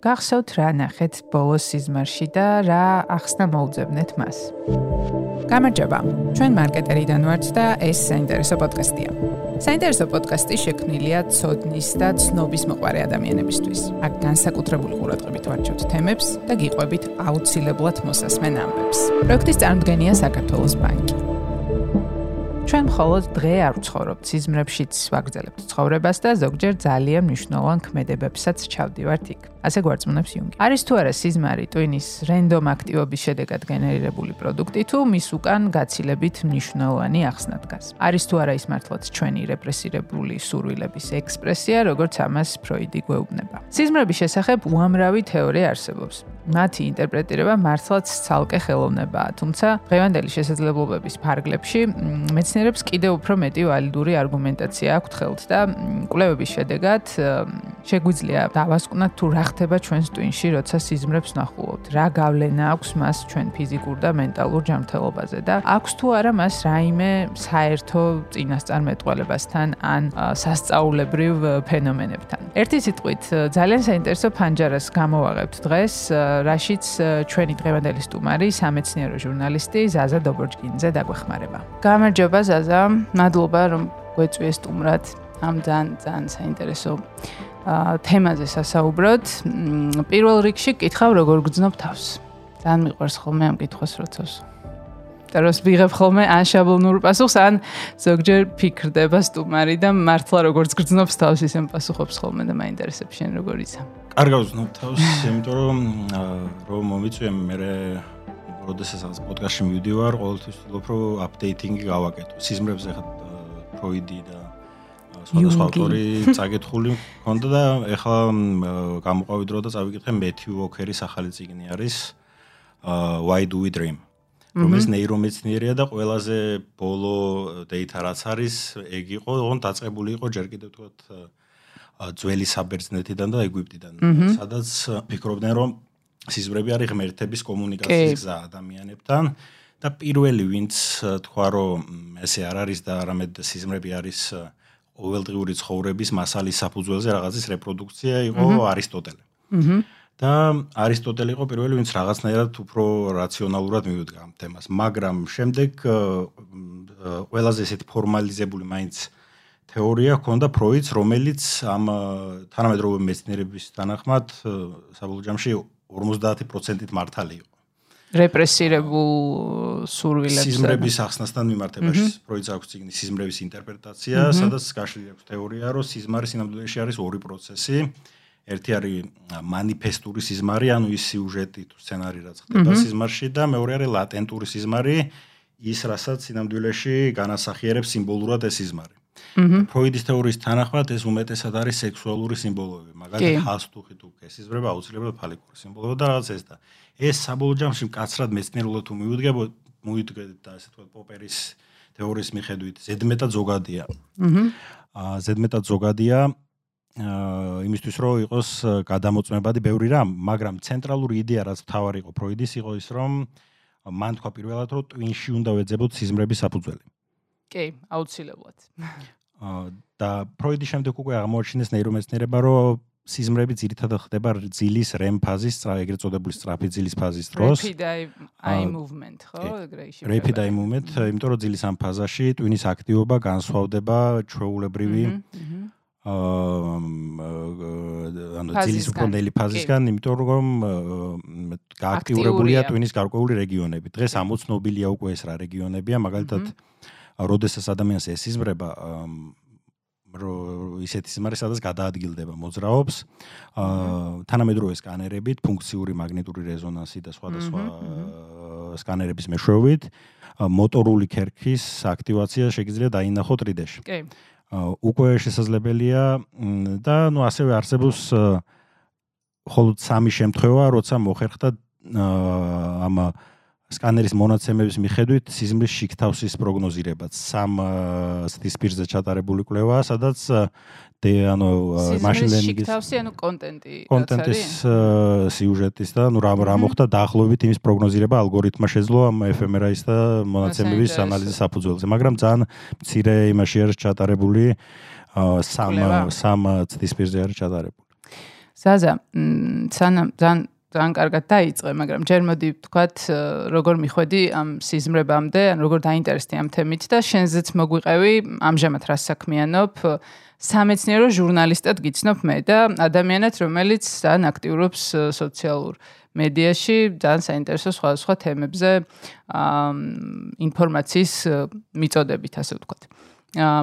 გახსოვთ რა ნახეთ ბოლოს სიზმარში და რა ახსნა მოუძებნეთ მას. გამარჯობა. ჩვენ მარკეტერიდან ვართ და ეს საინტერესო პოდკასტია. საინტერესო პოდკასტი შექმნილია ცოდნის და ცნობის მოყარე ადამიანებისთვის. აქ განსაკუთრებული ყურადღებით ვარჩევთ თემებს და გიყვებით აუცილებლად მოსასმენ ამბებს. პროექტის წარმოდგენია საქართველოს ბანკი. ჩვენ მხოლოდ დღე არ ვცხოვრობთ სიზმრებშიც ვაგრძელებთ ცხოვრებას და ზოგჯერ ძალიან მნიშვნელოვან ქმედებებსაც ჩავდივართ იქ. ასე გვარწმუნებს იუნგი. არის თუ არა სიზმარი ტვინის რენდომ აქტივობის შედეგად გენერირებული პროდუქტი თუ მის უკან გაცილებით მნიშვნელოვანი ახსნა დგას. არის თუ არა ის მართლაც ჩვენი რეპრესირებული სურვილების ექსპრესია, როგორც ამას ფროიდი გვეუბნება. სიზმრების შესახებ უამრავი თეორია არსებობს. მათი ინტერპრეტირება მართლაც ცალკე ხელოვნებაა, თუმცა დღევანდელი შესაძლებლობების ფარგლებში მეცნიერებს კიდევ უფრო მეტი ვალიდური არგუმენტაცია აქვთ ხელთ და კვლევების შედეგად შეგვიძლია დავასკვნათ თუ რა ხდება ჩვენს ტვინში, როცა სიზმრებს ნახულობთ. რა გავლენა აქვს მას ჩვენ ფიზიკურ და მენტალურ ჯანმრთელობაზე და აქვს თუ არა მას რაიმე საერთო წინასწარმეტყველებასთან ან სასწაულებრივ ფენომენებთან. ერთი სიტყვით, ძალიან საინტერესო ფანჯარას გამოვაღებთ დღეს, რაშიც ჩვენი დღევანდელი სტუმარი, სამეცნიერო ჟურნალისტი ზაზა დობორჯგინძე დაგვეხმარება. გამარჯობა ზაზა, მადლობა რომ გვეწვიეს სტუმრად ამ ძალიან ძალიან საინტერესო თემაზე სასაუბროთ. პირველ რიგში კითხავ როგორ გძნობ თავს. ძალიან მიყვარს ხოლმე ამ კითხვას როცავს. და როს ვიღებ ხოლმე ან შაბლონურ პასუხს, ან ზოგჯერ ფიქრდება სტუმარი და მართლა როგორც გძნობს თავს ისე პასუხობს ხოლმე და მაინტერესებს შენ როგორ ისა. კარგავს ვზნობ თავს, იმიტომ რომ რომ მომიწვია მე როდესაც პოდკასტში მივდივარ, ყოველთვის ვთქვი რომ აპდეიტინგი გავაკეთო. სიზმრებზე ხა ფროიდი და სხვადასხვა ავტორი წაკითხული მქონდა და ეხლა გამოყავი დრო და წავიკითხე მეთიუ ვოკერის ახალი წიგნი არის Why do we dream? რომელიც ნეირომეცნიერია და ყველაზე ბოლო data რაც არის, ეგ იყო, ოღონ დაწყებული იყო ჯერ კიდევ თქვათ ძველი საბერძნეთიდან და ეგვიპტიდან, სადაც ფიქრობდნენ რომ სიზმრები არის ღმერთების კომუნიკაციის გზა ადამიანებთან და პირველი ვინც თქვა რომ ესე არ არის და არამედ სიზმრები არის ყოველდღიური ცხოვრების მასალის საფუძველზე რაღაცის რეპროდუქცია იყო არისტოტელე. აჰა. და არისტოტელე იყო პირველი, ვინც რაღაცნაირად უფრო რაციონალურად მივიდგა ამ თემას, მაგრამ შემდეგ ყველაზე ესეთ ფორმალიზებული მაინც თეორია ჰქონდა ფროიდს, რომელიც ამ თანამედროვე მეცნიერების თანახმად საბოლოო ჯამში 50%-ით მართალი იყო. რეპრესირებულ სურვილებს სიზმრების ახსნასთან მიმართებაში ფროიდს აქვს ციგნი სიზმრების ინტერპრეტაცია, სადაც გაშლილი აქვს თეორია, რომ სიზმარი სინამდვილეში არის ორი პროცესი. ერთი არის манифестური სიზმარი, ანუ ის სიუჟეტი თუ სცენარი რაც ხდება სიზმარში და მეორე არის ლატენტური სიზმარი, ის რასაც სინამდვილეში განასახიერებს სიმბოლურად ეს სიზმარი. ფროიდის თეორიის თანახმად ეს უმეტესად არის სექსუალური სიმბოლოები, მაგალითად ჰასტუხი თუ კესიზბრება აუცილებლად ფალიკური სიმბოლოა და რაღაც ეს და ეს საბოლოო ჯამში მკაცრად მეცნიერულად თუ მივიდგე, მივიდგეთ და ასე თქვა პოპერის თეორიის მიხედვით ზედმეტად ზოგადია. აჰა. ზედმეტად ზოგადია აა იმისთვის რომ იყოს გადამოწმებადი ბევრი რამ, მაგრამ ცენტრალური იდეა რაც თავარი იყო ფროიდის იყო ის რომ მან თქვა პირველად რომ ტვინში უნდა ვეძებოთ სიზმრების საფუძველი. კი, აუცილებლად. აა და ფროიდის შემდეგ უკვე აღმოაჩინეს ნეირომეცნიერება რომ სიზმრები ძირითადად ხდება ძილის REM ფაზის, ეგრეთ წოდებული სწრაფი ძილის ფაზის დროს. Rapid eye movement, ხო, ეგრე ისე. Rapid eye movement, იმიტომ რომ ძილის ამ ფაზაში ტვინის აქტივობა განსხვავდება ჩვეულებრივი აა ანუ ძილის უკრონელი ფაზისგან, იმიტომ რომ გააქტიურებულია ტვინის გარკვეული რეგიონები. დღეს ამოცნობილია უკვე ეს რა რეგიონებია, მაგალითად, როდესაც ადამიანს ესიზმრება რომ ისეთი სიმარი სადაც გადაადგილდება მოძრაობს თანამედროვე სკანერებით, ფუნქციური მაგნიტური რეზონანსი და სხვადასხვა სკანერების მეშვეობით მოტორული ქერქის აქტივაცია შეიძლება დაინახოთ 3D-ში. კი. უკვე შესაძლებელია და ნუ ასევე არსებობს მხოლოდ სამი შემთხვევა, როცა მოხერხდა აა ამ სკანერის მონაცემების მიხედვით სიზმრის შიგთავსის პროგნოზირებაც სამ სტისპირზე ჩატარებული კვლევაა, სადაც დე ანუ მაშინ ლერნინგის შიგთავსი ანუ კონტენტი კონტენტის სიუჟეტის და ანუ რა რა მოხდა დაახლოებით იმის პროგნოზირება ალგორითმა შეძლო ამ ეფემერაის და მონაცემების ანალიზის საფუძველზე, მაგრამ ძალიან მცირე იმაში არის ჩატარებული სამ სამ სტისპირზე არის ჩატარებული. ზაზა, სანამ ძალიან ძალიან კარგად დაიწყე, მაგრამ ჯერ მოდი ვთქვათ, როგორ მიხვედი ამ სიზმრებამდე, ან როგორ დაინტერესდი ამ თემით და შენზეც მოგვიყევი, ამჟამად რა საქმიანობ? სამეცნიერო ჟურნალისტად გიცნობ მე და ადამიანად, რომელიც ძალიან აქტიურობს სოციალურ მედიაში, ძალიან საინტერესო სხვადასხვა თემებზე ინფორმაციის მიწოდებით, ასე ვთქვათ.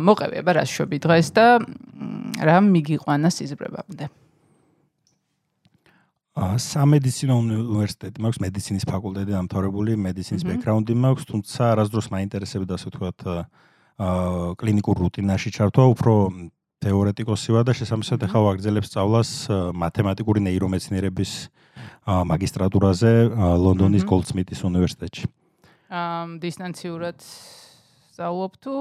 მოყევი, აბა რა შვები დღეს და რა მიგიყვანა სიზმრებამდე? სამედიცინო უნივერსიტეტი მაქვს მედიცინის ფაკულტეტი დამთავრებული მედიცინის ბექგრაუნდი მაქვს თუმცა არასდროს მაინტერესებდა ასე ვთქვათ აა კლინიკურ რუტინაში ჩართვა უფრო თეორეტიკოსი ვარ და შესაბამისად ახლა ვაგრძელებ სწავლას მათემატიკური ნეირომეცნიერების მაგისტრატურაზე ლონდონის გოლდსმიტის უნივერსიტეტში. აა დისტანციურად სწავლობ თუ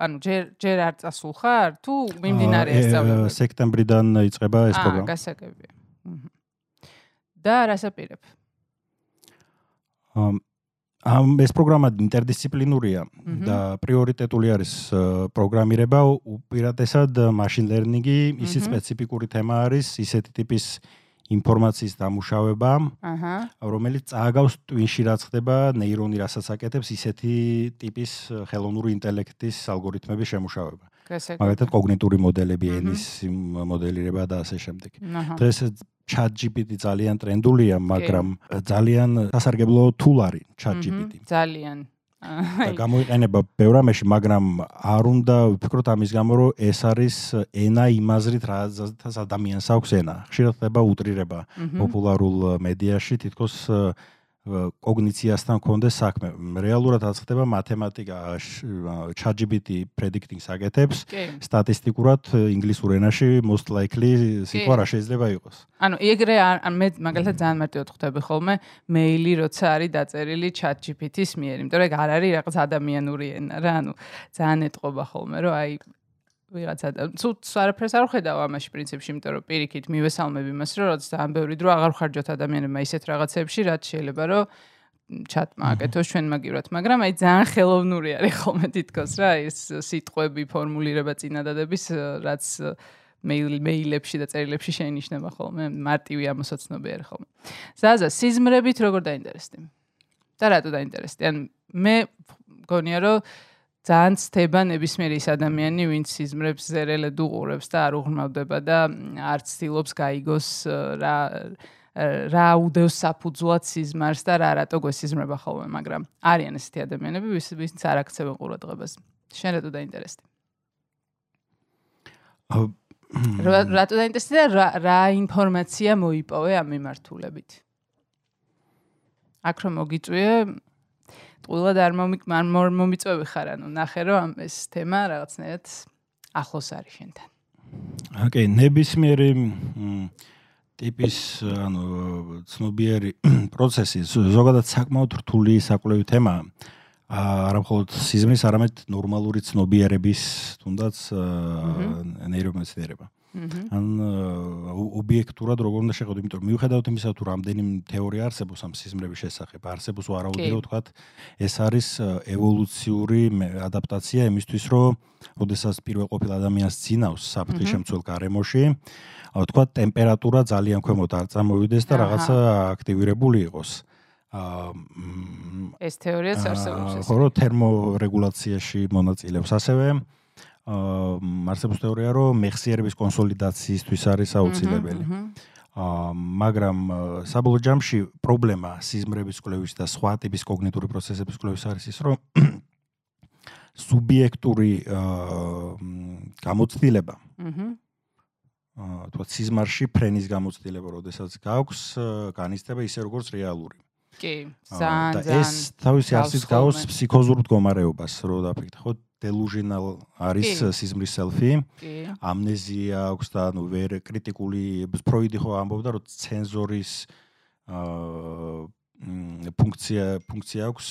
ანუ ჯერ ჯერ არ წასულ ხარ თუ მიმდინარეა სწავლება? სექტემბრიდან იწყება ეს პროგრამა. აა გასაგებია. და რასაპირებ? ამ ამ ეს პროგრამა ინტერდისციპლინურია და პრიორიტეტული არის პროგრამირება უპირატესად machine learning-ი, ისიც სპეციფიკური თემა არის, ისეთი ტიპის ინფორმაციის დამუშავება, აჰა, რომელიც წააგავს ტვინში რაც ხდება ნეირონი რასაც აკეთებს, ისეთი ტიპის ხელოვნური ინტელექტის ალგორითმების შემუშავება. მაგალითად კოგნიტური მოდელები, ენის მოდელირება და ასე შემდეგ. დღეს ChatGPT ძალიან ტრენდულია, მაგრამ ძალიან სასარგებლო tool არის ChatGPT. ძალიან და გამოიყენება ბევრ ამაში, მაგრამ არ უნდა ვფიქროთ ამის გამო, რომ ეს არის ენა იმაზრით, რაც ადამიანს აქვს ენა. ხშირად ხდება უტრირება პოპულარულ მედიაში, თითქოს კოგნიციასთან კონდეს საქმე. რეალურად აცხდება მათემატიკა ChatGPT predicting-ს აკეთებს. სტატისტიკურად ინგლისურ ენაში most likely სიტყვა რა შეიძლება იყოს. ანუ ეგრე ან მე მაგალითად ძალიან მარტივად ხვდები ხოლმე მეილი როცა არის დაწერილი ChatGPT-ს მიერ, იმიტომ რომ ეგ არ არის რაღაც ადამიანური ენა რა, ანუ ძალიან ეტყობა ხოლმე რომ აი ვიღაცა თუ არაფერს არ ხედავ ამაში პრინციპში, იმიტომ რომ პირიქით მივესალმები მას, რომ როცა ძალიან ბევრი დრო აღარ ხარჯოთ ადამიანებმა ისეთ რაღაცებში, რაც შეიძლება რომ ჩატმა აკეთოს ჩვენ მაგივრად, მაგრამ აი ძალიან ხელოვნური არის ხოლმე თითქოს რა, ეს სიტყვები, ფორმულირება წინადადების, რაც მეილ მეილებში და წერილებში შეინიშნება ხოლმე, მარტივი ამოსაცნობი არის ხოლმე. ზაზა, სიზმრებით როგორ დაინტერესდი? და რატო დაინტერესდი? ან მე მგონია რომ ძალიან ცდება ნებისმიერი ის ადამიანი, ვინც სიზმრებს ზერელად უყურებს და არ უღრმავდება და არ ცდილობს გაიგოს რა რა უდევს საფუძვლად სიზმარს და რა რატო გვესიზმრება ხოლმე, მაგრამ არიან ესეთი ადამიანები, ვის ვინც არ აქცევენ ყურადღებას. შენ რატო დაინტერესდი? რატო დაინტერესდი და რა რა ინფორმაცია მოიპოვე ამ მიმართულებით? აქ რომ მოგიწვიე, ტყუილად არ მომიწვევი ხარ, ანუ ნახე რომ ეს თემა რაღაცნაირად ახლოს არის შენთან. ოკეი, ნებისმიერი ტიპის ანუ ცნობიერი პროცესი ზოგადად საკმაოდ რთული საკვლევი თემაა. არა მხოლოდ სიზმრის, არამედ ნორმალური ცნობიერების თუნდაც ნეირომეცნიერება. ან ობიექტურად როგორ უნდა შეხედო, იმიტომ რომ მიუხედავად იმისა, თუ რამდენი თეორია არსებობს ამ სიზმრების შესახებ, არსებობს ვარაუდიო თქვა, ეს არის ევოლუციური ადაპტაცია იმისთვის, რომ ოდესას პირველ ყოფილ ადამიანს ძინავს საფრთხის შემცველ გარემოში, თქვა ტემპერატურა ძალიან ქვემოთ არ წამოვიდეს და რაღაცა აქტივირებული იყოს. აა ეს თეორიაც არსებობს. ხო, რომ თერმორეგულაციაში მონაწილეობს ასევე. აა არსებობს თეორია, რომ მეხსიერების კონსოლიდაციისთვის არის აუცილებელი. აა მაგრამ საბოლოო ჯამში პრობლემა სიზმრების კვლევის და სხვა ტიპის კოგნიტური პროცესების კვლევის არის ის, რომ სუბიექტური აა გამოცდილება. აჰა. აა თქო სიზმარში ფრენის გამოცდილება, როდესაც გაქვს, განისტება ისე როგორც რეალური. კი, ძალიან ძალიან ეს თავისი არსით გავს ფსიქოზურ მდგომარეობას, რო დაფიქრე, ხო? delusional არის სიზმრის self-ი. ამნეზია აქვს და ანუ ვერ კრიტიკული ფროიდი ხო ამბობდა რომ ცენზორის აა ფუნქცია ფუნქცია აქვს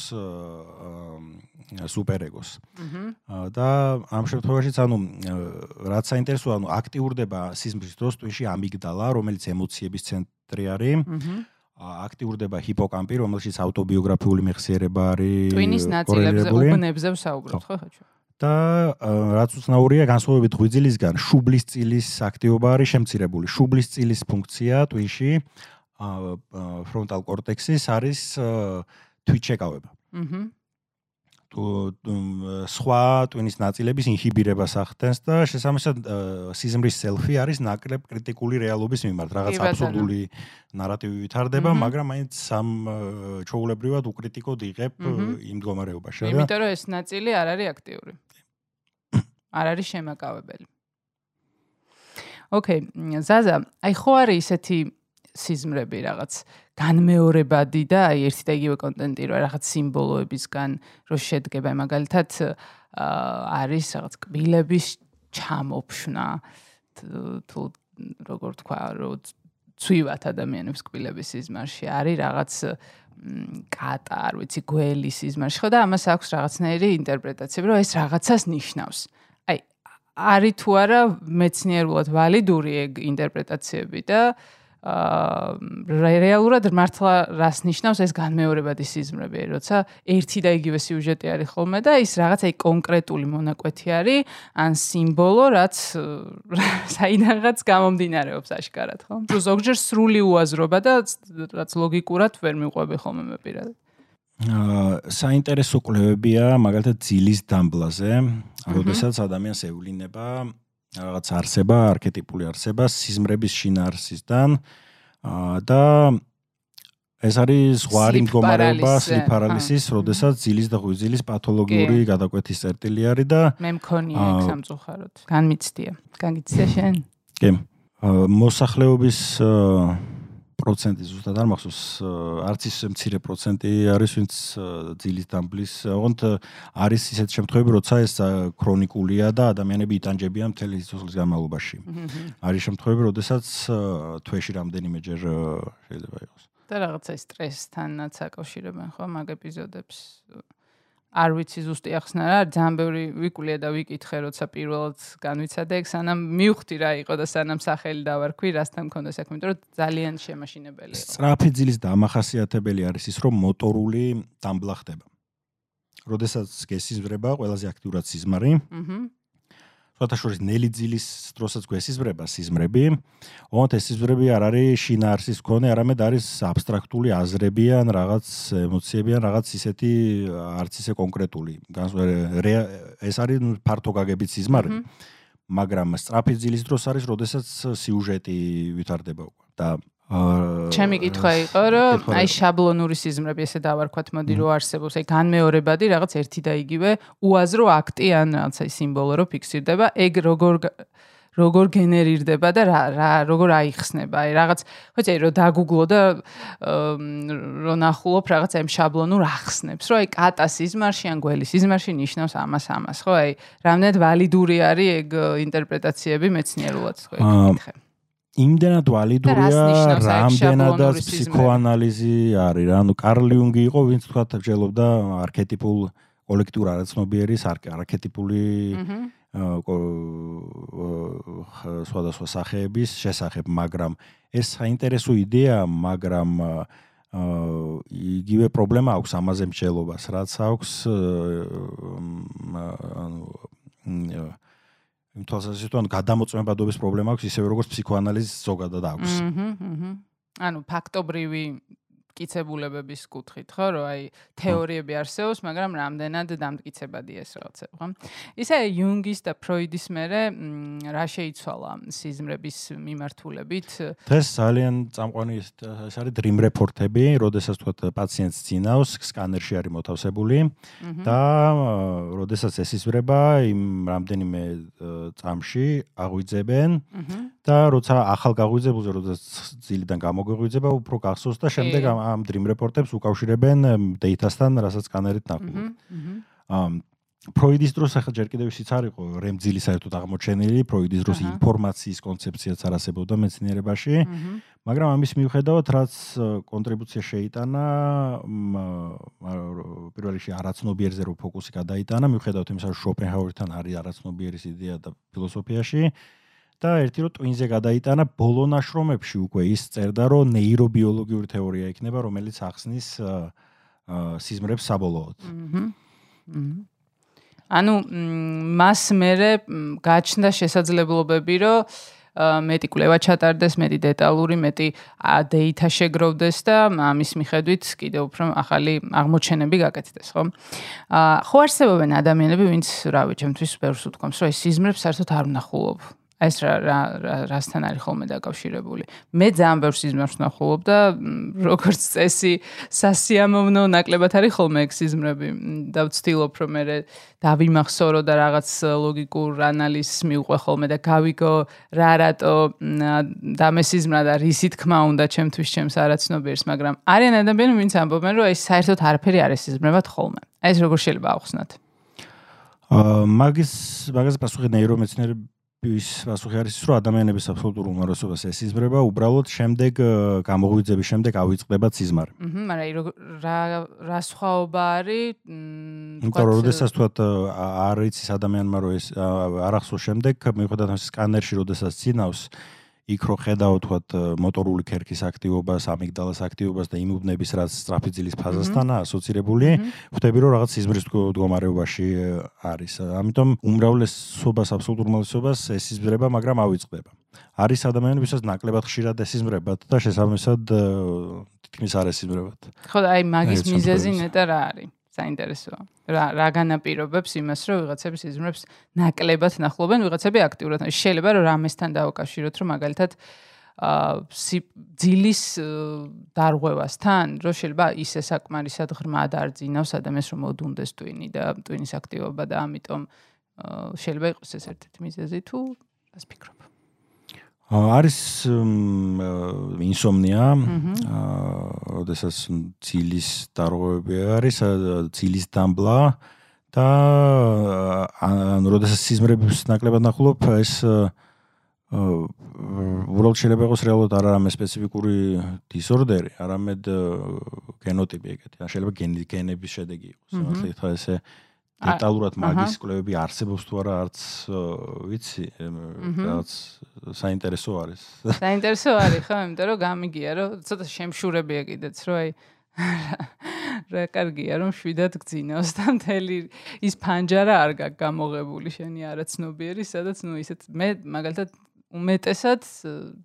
სუპერეგოს. აჰა. და ამ შემთხვევაშიც ანუ რაც საინტერესოა, ანუ აქტიურდება სიზმრის დროს ტვინში ამიგდალა, რომელიც ემოციების ცენტრი არის. აქტიურდება ჰიპოკამპი, რომელშიც ავტობიოგრაფიული მეხსიერება არის. ტვინის ნაწილებზე, უბნებზე ვსაუბრობ, ხო ხაჩო? და რაც უცნაურია განსხვავებით ღვიძლისგან, შუბლის წილის აქტივობა არის შემცირებული. შუბლის წილის ფუნქცია ტვინში ფრონტალ კორტექსის არის თვითშეკავება. აჰა. სხვა ტვინის ნაწილების ინჰიბირებას ახდენს და შესაბამისად სიზმრის სელფი არის ნაკლებ კრიტიკული რეალობის მიმართ, რაღაც აბსურდული ნარატივი ვითარდება, მაგრამ მაინც სამ ჩაულებრივად უკრიტიკოდ იღებ იმ მდგომარეობაში. იმიტომ რომ ეს ნაწილი არ არის აქტიური. არ არის შემაკავებელი. ოკეი, ზაზა, აი ხო არის ისეთი სიზმრები რაღაც განმეორებადი და აი ერთი და იგივე კონტენტი რო რაღაც სიმბოლოებისგან რო შედგება მაგალითად არის რაღაც კბილების ჩამოფშნა. თუ როგორ თქვა რო ცვივათ ადამიანებს კბილების სიზმარში არის რაღაც კატა არ ვიცი გველის სიზმარში. ხო და ამას აქვს რაღაცნაირი ინტერპრეტაციები რომ ეს რაღაცას ნიშნავს. აი არის თუ არა მეცნიერულად ვალიდური ეგ ინტერპრეტაციები და აა რეალურად მართლა რას ნიშნავს ეს განმეორებადი სიზმრები, როცა ერთი და იგივე სიუჟეტი არის ხოლმე და ის რაღაც აი კონკრეტული მონაკვეთი არის, ან სიმბოლო, რაც საიდანღაც გამომდინარეობს აშკარად, ხო? თუ ზოგჯერ სრული უაზრობა და რაც ლოგიკურად ვერ მიყვები ხოლმე მე პირადად. აა საინტერესო კვლევებია მაგალითად ძილის დამბლაზე, როდესაც ადამიანს ევლინება რაღაც არსება, არქეტიპული არსება სიზმრების შინაარსისგან და ეს არის ზღვარი მდგომარეობა სლიფარალისის, როდესაც ძილის და ღვიძლის პათოლოგიური გადაკვეთის წერტილი არის და მე მქონია ეგ სამწუხაროდ. განმიცდია. განიცდია შენ? კი. მოსახლეობის პროცენტი ზუსტად არ მახსოვს არც ის მცირე პროცენტი არის ვინც ძილის დამბლის ოღონდ არის ისეთ შემთხვევები როცა ეს ქრონიკულია და ადამიანები იტანჯებიან მთელი სიცოცხლის განმავლობაში. არის შემთხვევები როდესაც თვეში რამდენიმეჯერ შეიძლება იყოს. და რაღაცა სტრესთანაც აკავშირებენ ხო მაგ ეპიზოდებს არ ვიცი ზუსტი ახსნა რა, ძალიან ბევრი ვიკვლია და ვიკითხე, როცა პირველად განვიცადე ეგ, სანამ მივხვდი რა იყო და სანამ სახელი დავარქვი, რასთან მქონდა საქმე, იმიტომ რომ ძალიან შემაშინებელი იყო. სწრაფი ძილის დამახასიათებელი არის ის, რომ მოტორული დამბლა ხდება. როდესაც გესიზრება ყველაზე აქტიურად სიზმარი. აჰა. სხვათა შორის ნელი ძილის დროსაც გვესიზმრება სიზმრები. ოღონდ ეს სიზმრები არ არის შინაარსის მქონე, არამედ არის აბსტრაქტული აზრები ან რაღაც ემოციები ან რაღაც ისეთი არც ისე კონკრეტული. ეს არის ფართო გაგებით სიზმარი. მაგრამ სწრაფი ძილის დროს არის, როდესაც სიუჟეტი ვითარდება უკვე და ჩემი კითხვა იყო, რომ აი შაბლონური სიზმრები ესე დავარქვათ, მოდი რო არსებობს, აი განმეორებადი რაღაც ერთი და იგივე უაზრო აქტი ან რაღაც აი სიმბოლო რო ფიქსირდება, ეგ როგორ როგორ გენერირდება და რა რა როგორ აიხსნება? აი რაღაც ხო წე რო დაგუგლო და რო ნახულობ რაღაც აი შაბლონურ ახსნებს, რომ აი კატა სიზმარში ან გველი სიზმარში ნიშნავს ამას ამას, ხო? აი რამდენად ვალიდური არის ეგ ინტერპრეტაციები მეცნიერულად, ხო? ეკითხე. იმდენად ვალიდურია, რამდენადაც ფსიქოანალიზი არის რა. ანუ კარლ იუნგი იყო, ვინც თქვა თბჯელობდა არქეტიპულ კოლექტიურ არაცნობიერის არქეტიპული სხვადასხვა სახეების შესახებ, მაგრამ ეს საინტერესო იდეა, მაგრამ იგივე პრობლემა აქვს ამაზე მსჯელობას, რაც აქვს ანუ იმ თვალსაზრისით რომ გადამოწმებადობის პრობლემა აქვს ისევე როგორც ფსიქოანალიზის ზოგადად აქვს. აჰა, აჰა. ანუ ფაქტობრივი მტკიცებულებების კუთხით, ხო, რომ აი თეორიები არსებობს, მაგრამ რამდენად დამტკიცებადი ეს რაღაცა, ხო? ისე იუნგის და ფროიდის მერე რა შეიცვალა სიზმრების მიმართულებით? დღეს ძალიან წამყვანი ეს არის dream report-ები, როდესაც თქვა პაციენტს ძინავს, სკანერში არის მოთავსებული და როდესაც ესიზმრება იმ რამდენიმე წამში აღვიძებენ და როცა ახალ გაღვიძებულზე, როდესაც ძილიდან გამოგვიღვიძება, უფრო გახსოვს და შემდეგ ამ dream report-ებს უკავშირებენ data-სთან, რასაც სკანერით ნახულობ. აა ფროიდის დროს ახლა ჯერ კიდევ ისიც არისო რემძილი საერთოდ აღმოჩენილი, ფროიდის დროს ინფორმაციის კონცეფციაც არასებობდა მეცნიერებაში. მაგრამ ამის მიუხედავად, რაც კონტრიბუცია შეიტანა პირველ რიგში არაცნობიერზე რო ფოკუსი გადაიტანა, მიუხედავად იმისა, რომ შოპენჰაუერთან არის არაცნობიერის იდეა და ფილოსოფიაში, და ერთი რო ტვინზე გადაიტანა ბოლო ნაშრომებში უკვე ის წერდა რომ ნეირობიოლოგიური თეორია იქნება რომელიც ახსნის სიზმრებს საბოლოოდ. ანუ მას მერე გაჩნდა შესაძლებლობები, რომ მეტი კვლევა ჩატარდეს, მეტი დეტალური, მეტი დეიტა შეგროვდეს და ამის მიხედვით კიდევ უფრო ახალი აღმოჩენები გაკეთდეს, ხო? აა ხო არსებობენ ადამიანები, ვინც რავი, ჩემთვის ბევრს უთქვამს, რომ ეს სიზმრებს საერთოდ არ ვნახულობ. ეს რა რა რასთან არის ხოლმე დაკავშირებული. მე ძალიან ბევრ სიზმრებს ნახულობ და როგორც წესი სასიამოვნო ნაკლებად არის ხოლმე ეგ სიზმრები და ვცდილობ რომ მე დავიმახსოვრო და რაღაც ლოგიკურ ანალიზს მიუყვე ხოლმე და გავიგო რა რატო დამესიზმრა და რისი თქმა უნდა ჩემთვის ჩემს არაცნობიერს, მაგრამ არიან ადამიანები ვინც ამბობენ რომ ეს საერთოდ არაფერი არ ეს სიზმრებად ხოლმე. ეს როგორ შეიძლება აუხსნათ? აა მაგის მაგას პასუხი ნეირომეცნიერები ის პასუხი არის ის რომ ადამიანების აბსოლუტურ უმრავლესობას ესიზმრება უბრალოდ შემდეგ გამოღვიძების შემდეგ ავიწყდება სიზმარი. აჰა, მაგრამ რა რა სხვაობა არის? მmm, როდესაც თქვა არ იცის ადამიანმა რომ ეს არ ახსოვს შემდეგ მიუხედავად ამის სკანერში როდესაც წინავს იქ რო ხედავ თქვათ მოტორული ქერქის აქტივობას, ამიგდალას აქტივობას და იმუბნების რაც სტრაფიძილის ფაზასთანაა ასოცირებული, ხვდები რომ რაღაც სიზმრის მდგომარეობაში არის. ამიტომ უმრავლესობას აბსოლუტურ უმრავლესობას ეს სიზმრება, მაგრამ ავიწყდება. არის ადამიანები, ვისაც ნაკლებად ხშირად ესიზმრებათ და შესაბამისად თითქმის არ ესიზმრებათ. ხო და აი მაგის მიზეზი ნეტა რა არის? საინტერესოა. რა რა განაპირობებს იმას, რომ ვიღაცები სიზმრებს ნაკლებად ნახულობენ, ვიღაცები აქტიურად. შეიძლება რომ რამესთან დაუკავშიროთ, რომ მაგალითად აა ძილის დარღვევასთან, რომ შეიძლება ისე საკმარისად ღრმად არ ძინავს ადამიანს, რომ მოდუნდეს ტვინი და ტვინის აქტივობა და ამიტომ შეიძლება იყოს ეს ერთ-ერთი მიზეზი თუ რას ფიქრობ? არის ინსომნია. აა, ოდესაც ცილის დარღვევები არის, ცილის დამბლა და ანუ ოდესაც სიზმრების ნაკლებად ნახულობ, ეს უბრალოდ შეიძლება იყოს რეალურად არ არის სპეციფიკური დისორდერი, არამედ გენოტიპი ეგეთი. ან შეიძლება გენების შედეგი იყოს. მართლა ხა ესე დეტალურად მაგის კვლევები არსებობს თუ არა არც ვიცი რაც საინტერესო არის. საინტერესო არის ხო იმიტომ რომ გამიგია რომ ცოტა შემშურებია კიდეც რომ აი რა კარგია რომ შვიდად გძინავს და მთელი ის ფანჯარა არ გაქვს გამოღებული შენი არაცნობიერი სადაც ნუ ისეთ მე მაგალითად უმეტესად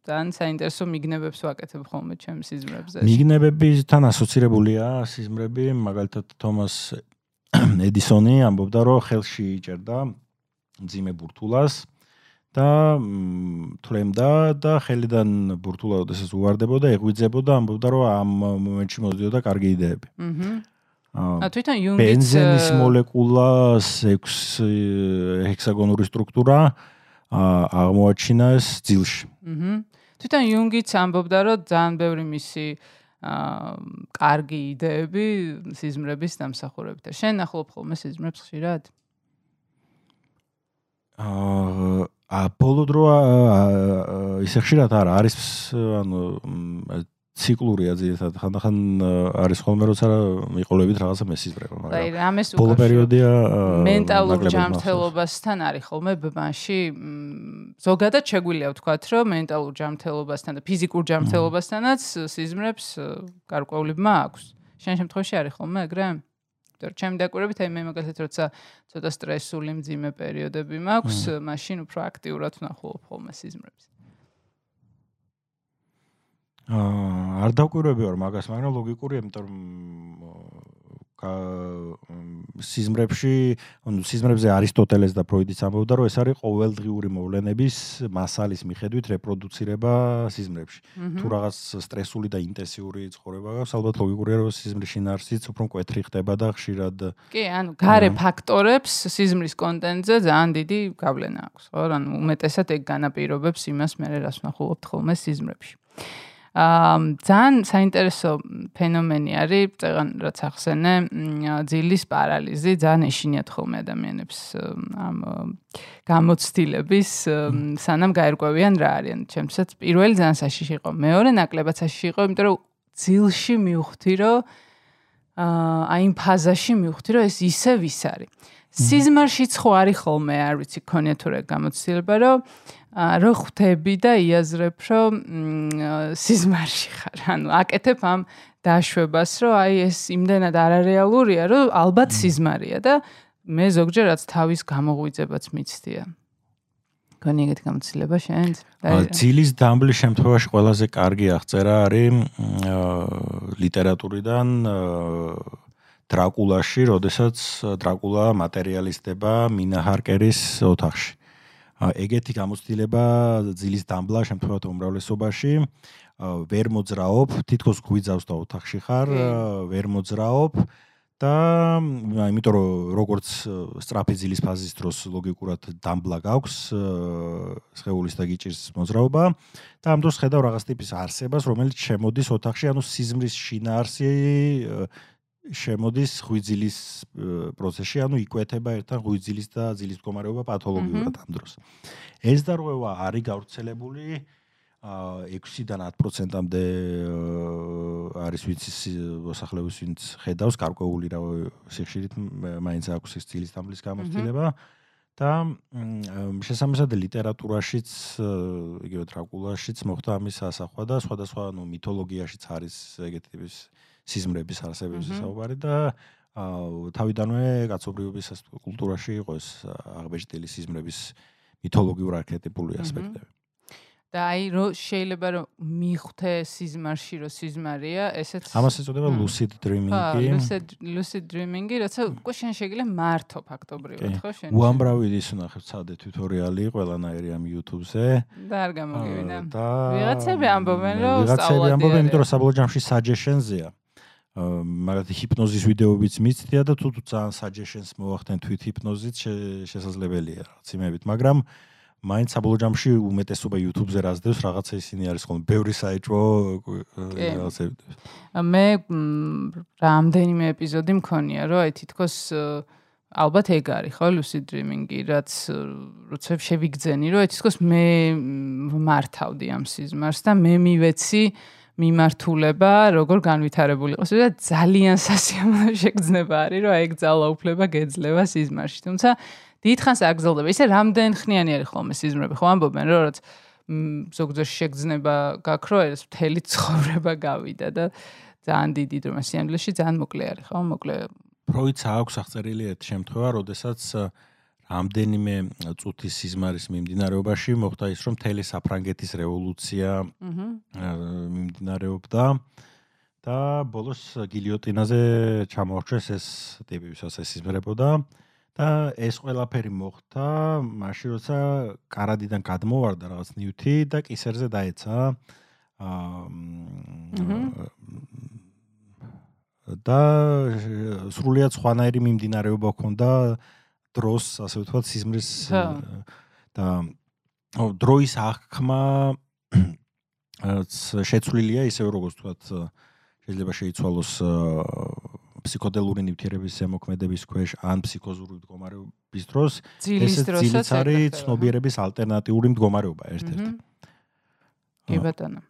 ძალიან საინტერესო მიგნებებს ვაკეთებ ხოლმე ჩემს სიზმრებზე. მიგნებებთან ასოცირებულია სიზმრები მაგალითად თომას ედისონი ამბობდა, რომ ხელში იჭერდა ძიმე ბურთულას და თლემდა და ხელიდან ბურთულა ოდესას უვარდებოდა, ეღვიძებოდა, ამბობდა, რომ ამ მომენტში მოძიოდა კარგი იდეები. აჰა. აა თვითონ იუნგიც ბენზინის მოლეკულას 6 ჰექსაგონური სტრუქტურა აღმოაჩინეს ძილში. აჰა. თვითონ იუნგიც ამბობდა, რომ ძალიან ბევრი მისი აა კარგი იდეები სიზმრების დამსახურებით. შენ ახლობ ხოლმე სიზმრებს ხშირად? აა ა ბოლო დრო ისე ხშირად არა არის ანუ ციკლურია ძირითადად. ხანდახან არის ხოლმე როცა მიყოლებით რაღაცა მესიზრება მაგრამ აი რამეს უკავშირო. ბოლო პერიოდია მენტალურ ჯანმრთელობასთან არის ხოლმე ბმაში ზოგადად შეგვიძლია ვთქვათ რომ მენტალურ ჯანმრთელობასთან და ფიზიკურ ჯანმრთელობასთანაც სიზმრებს გარკვეულებმა აქვს. შენ შემთხვევაში არის ხოლმე ეგრე? იმიტომ რომ ჩემი დაკვირვებით აი მე მაგალითად როცა ცოტა სტრესული მძიმე პერიოდები მაქვს მაშინ უფრო აქტიურად ვნახულობ ხოლმე სიზმრებს აა არ დაკვირვები ვარ მაგას, მაგრამ ლოგიკურია, იმიტომ რომ სიზმრებში, ანუ სიზმრებზე არისტოტელეს და ფროიდის ამბობდა, რომ ეს არის ყოველდღიური მოვლენების მასალის მიხედვით რეპროდუცირება სიზმრებში. თუ რაღაც სტრესული და ინტენსიური ცხოვრება გაქვს, ალბათ ლოგიკურია, რომ სიზმრის შინაარსიც უფრო მკვეთრი ხდება და ხშირად კი, ანუ გარე ფაქტორებს სიზმრის კონტენტზე ძალიან დიდი გავლენა აქვს, ხო? ანუ უმეტესად ეგ განაპირობებს იმას, მე რას ვნახულობთ ხოლმე სიზმრებში. აა ძალიან საინტერესო ფენომენი არის, წეგან რაც ახსენე, ძილის პარალიზი, ძალიან ეშინიათ ხოლმე ადამიანებს ამ გამოცდილების სანამ გაერკვევიან რა არიან. ჩემსაც პირველი ძალიან საშიში იყო, მეორე ნაკლებად საშიში იყო, იმიტომ რომ ძილში მივხვდი, რომ აა აი იმ ფაზაში მივხვდი, რომ ეს ისე ვის არის. სიზმარშიც ხო არის ხოლმე, არ ვიცი, ქონია თუ რა გამოცდილება, რომ რო ხვდები და იაზრებ, რომ სიზმარში ხარ. ანუ აკეთებ ამ დაშვებას, რომ აი ეს იმდენად არარეალურია, რომ ალბათ სიზმარია და მე ზოგჯერ რაც თავის გამოღვიძებაც მიცდია. გონი ეგეთი გამოცდილება შენც? ძილის დამბლის შემთხვევაში ყველაზე კარგი აღწერა არის ლიტერატურიდან დრაკულაში, როდესაც დრაკულა მატერიალისტება მინა ჰარკერის ოთახში. ეგეთი გამოცდილება ძილის დამბლა შემთხვევათ უმრავლესობაში. ვერ მოძრაობ, თითქოს გვიძავს და ოთახში ხარ, ვერ მოძრაობ და იმიტომ რომ როგორც სტრაფი ძილის ფაზის დროს ლოგიკურად დამბლა გაქვს სხეულის და გიჭირს მოძრაობა და ამ დროს ხედავ რაღაც ტიპის არსებას, რომელიც შემოდის ოთახში, ანუ სიზმრის შინაარსი შემოდის ღვიძილის პროცესში, ანუ იკვეთება ერთად ღვიძილის და ძილის მდგომარეობა პათოლოგიურად ამ დროს. ეს დარღვევა არის გავრცელებული აა 6-დან 10%-ამდე არის ვიცი მოსახლეობის ვინც ხედავს გარკვეული რა სიხშირით მაინც აქვს ეს ძილის თამბლის გამოცდილება. და შესაბამისად ლიტერატურაშიც იგივე დრაკულაშიც მოხდა ამის ასახვა და სხვადასხვა ანუ მითოლოგიაშიც არის ეგეთი ტიპის სიზმრების არსებობის საუბარი და თავიდანვე კაცობრიობის კულტურაში იყო ეს აღბეჭდილი სიზმრების მითოლოგიური არქეტიპული ასპექტები. და აი რო შეიძლება რომ მიხვდე სიზმარში რო სიზმარია, ესეც ამას ეწოდება lucid dreaming-ი. lucid lucid dreaming-ი, როცა უკვე შენ შეგიძლია მართო ფაქტობრივად, ხო შენ? უამრავი ის უნახებ ცადე ტიუტორიალი ყველანაირი ამ YouTube-ზე. და არ გამოგივინა. ვიღაცები ამბობენ რომ სწავლობენ. ვიღაცები ამბობენ, იმიტომ რომ საბოლოო ჯამში suggestions-ია. მაგათ ჰიპნოზის ვიდეოებიც მიცდია და თუ ძალიან suggestions მოახდენ თვით ჰიპნოზით შესაძლებელია რაღაც იმებით, მაგრამ მაინც საბოლოო ჯამში უმეტესობა YouTube-ზე რაზდევს რაღაცა ისინი არის ხოლმე. ბევრი საიჭო რაღაცები. მე რამდენიმე ეპიზოდი მქონია, რომ აი თითქოს ალბათ ეგ არის ხო lucid dreaming-ი, რაც როცა შევიგძენი, რომ თითქოს მე მართავდი ამ სიზმარს და მე მივეცი მიმართულება, როგორ განვითარებული იყოს და ძალიან სასიამოვნო შეგრძნება არის, რომ ეგ ძალაუფლება გეძლევა სიზმარში. თუმცა დიდხანს აგზელდება. ისე რამდენ ხნიანი არის ხოლმე სიზმრები, ხო ამბობენ, რომ რაც ზოგჯერ შეგრძნება გაქრო, ეს მთელი ცხოვრება გავიდა და ძალიან დიდი დრომა სიამოვნოში ძალიან მოკლე არის, ხო? მოკლე. ფროიდს აქვს აღწერილი ერთ შემთხვევა, როდესაც რამდენიმე წუთის სიზმარის მიმდინარეობაში მოხდა ის, რომ მთელი საფრანგეთის რევოლუცია მიმდინარეობდა და ბოლოს გილიოტინაზე ჩამოაჩვეს ეს ტიპი, ვისაც ეს სიზმრებოდა და ეს ყველაფერი მოხდა მაშინ, როცა კარადიდან გადმოვარდა რაღაც ნიუთი და კისერზე დაეცა აა და სრულიად სხვანაირი მიმდინარეობა ჰქონდა დროს, ასე ვთქვათ, სიზმრის და დროის აღქმა შეცვლილია ისე როგორც ვთქვათ, შეიძლება შეიცვალოს ფსიქოდელური ნივთიერების ზემოქმედების ქვეშ ან ფსიქოზური მდგომარეობის დროს, ეს ძილიც არის ცნობიერების ალტერნატიული მდგომარეობა ერთ-ერთი. კი ბატონო.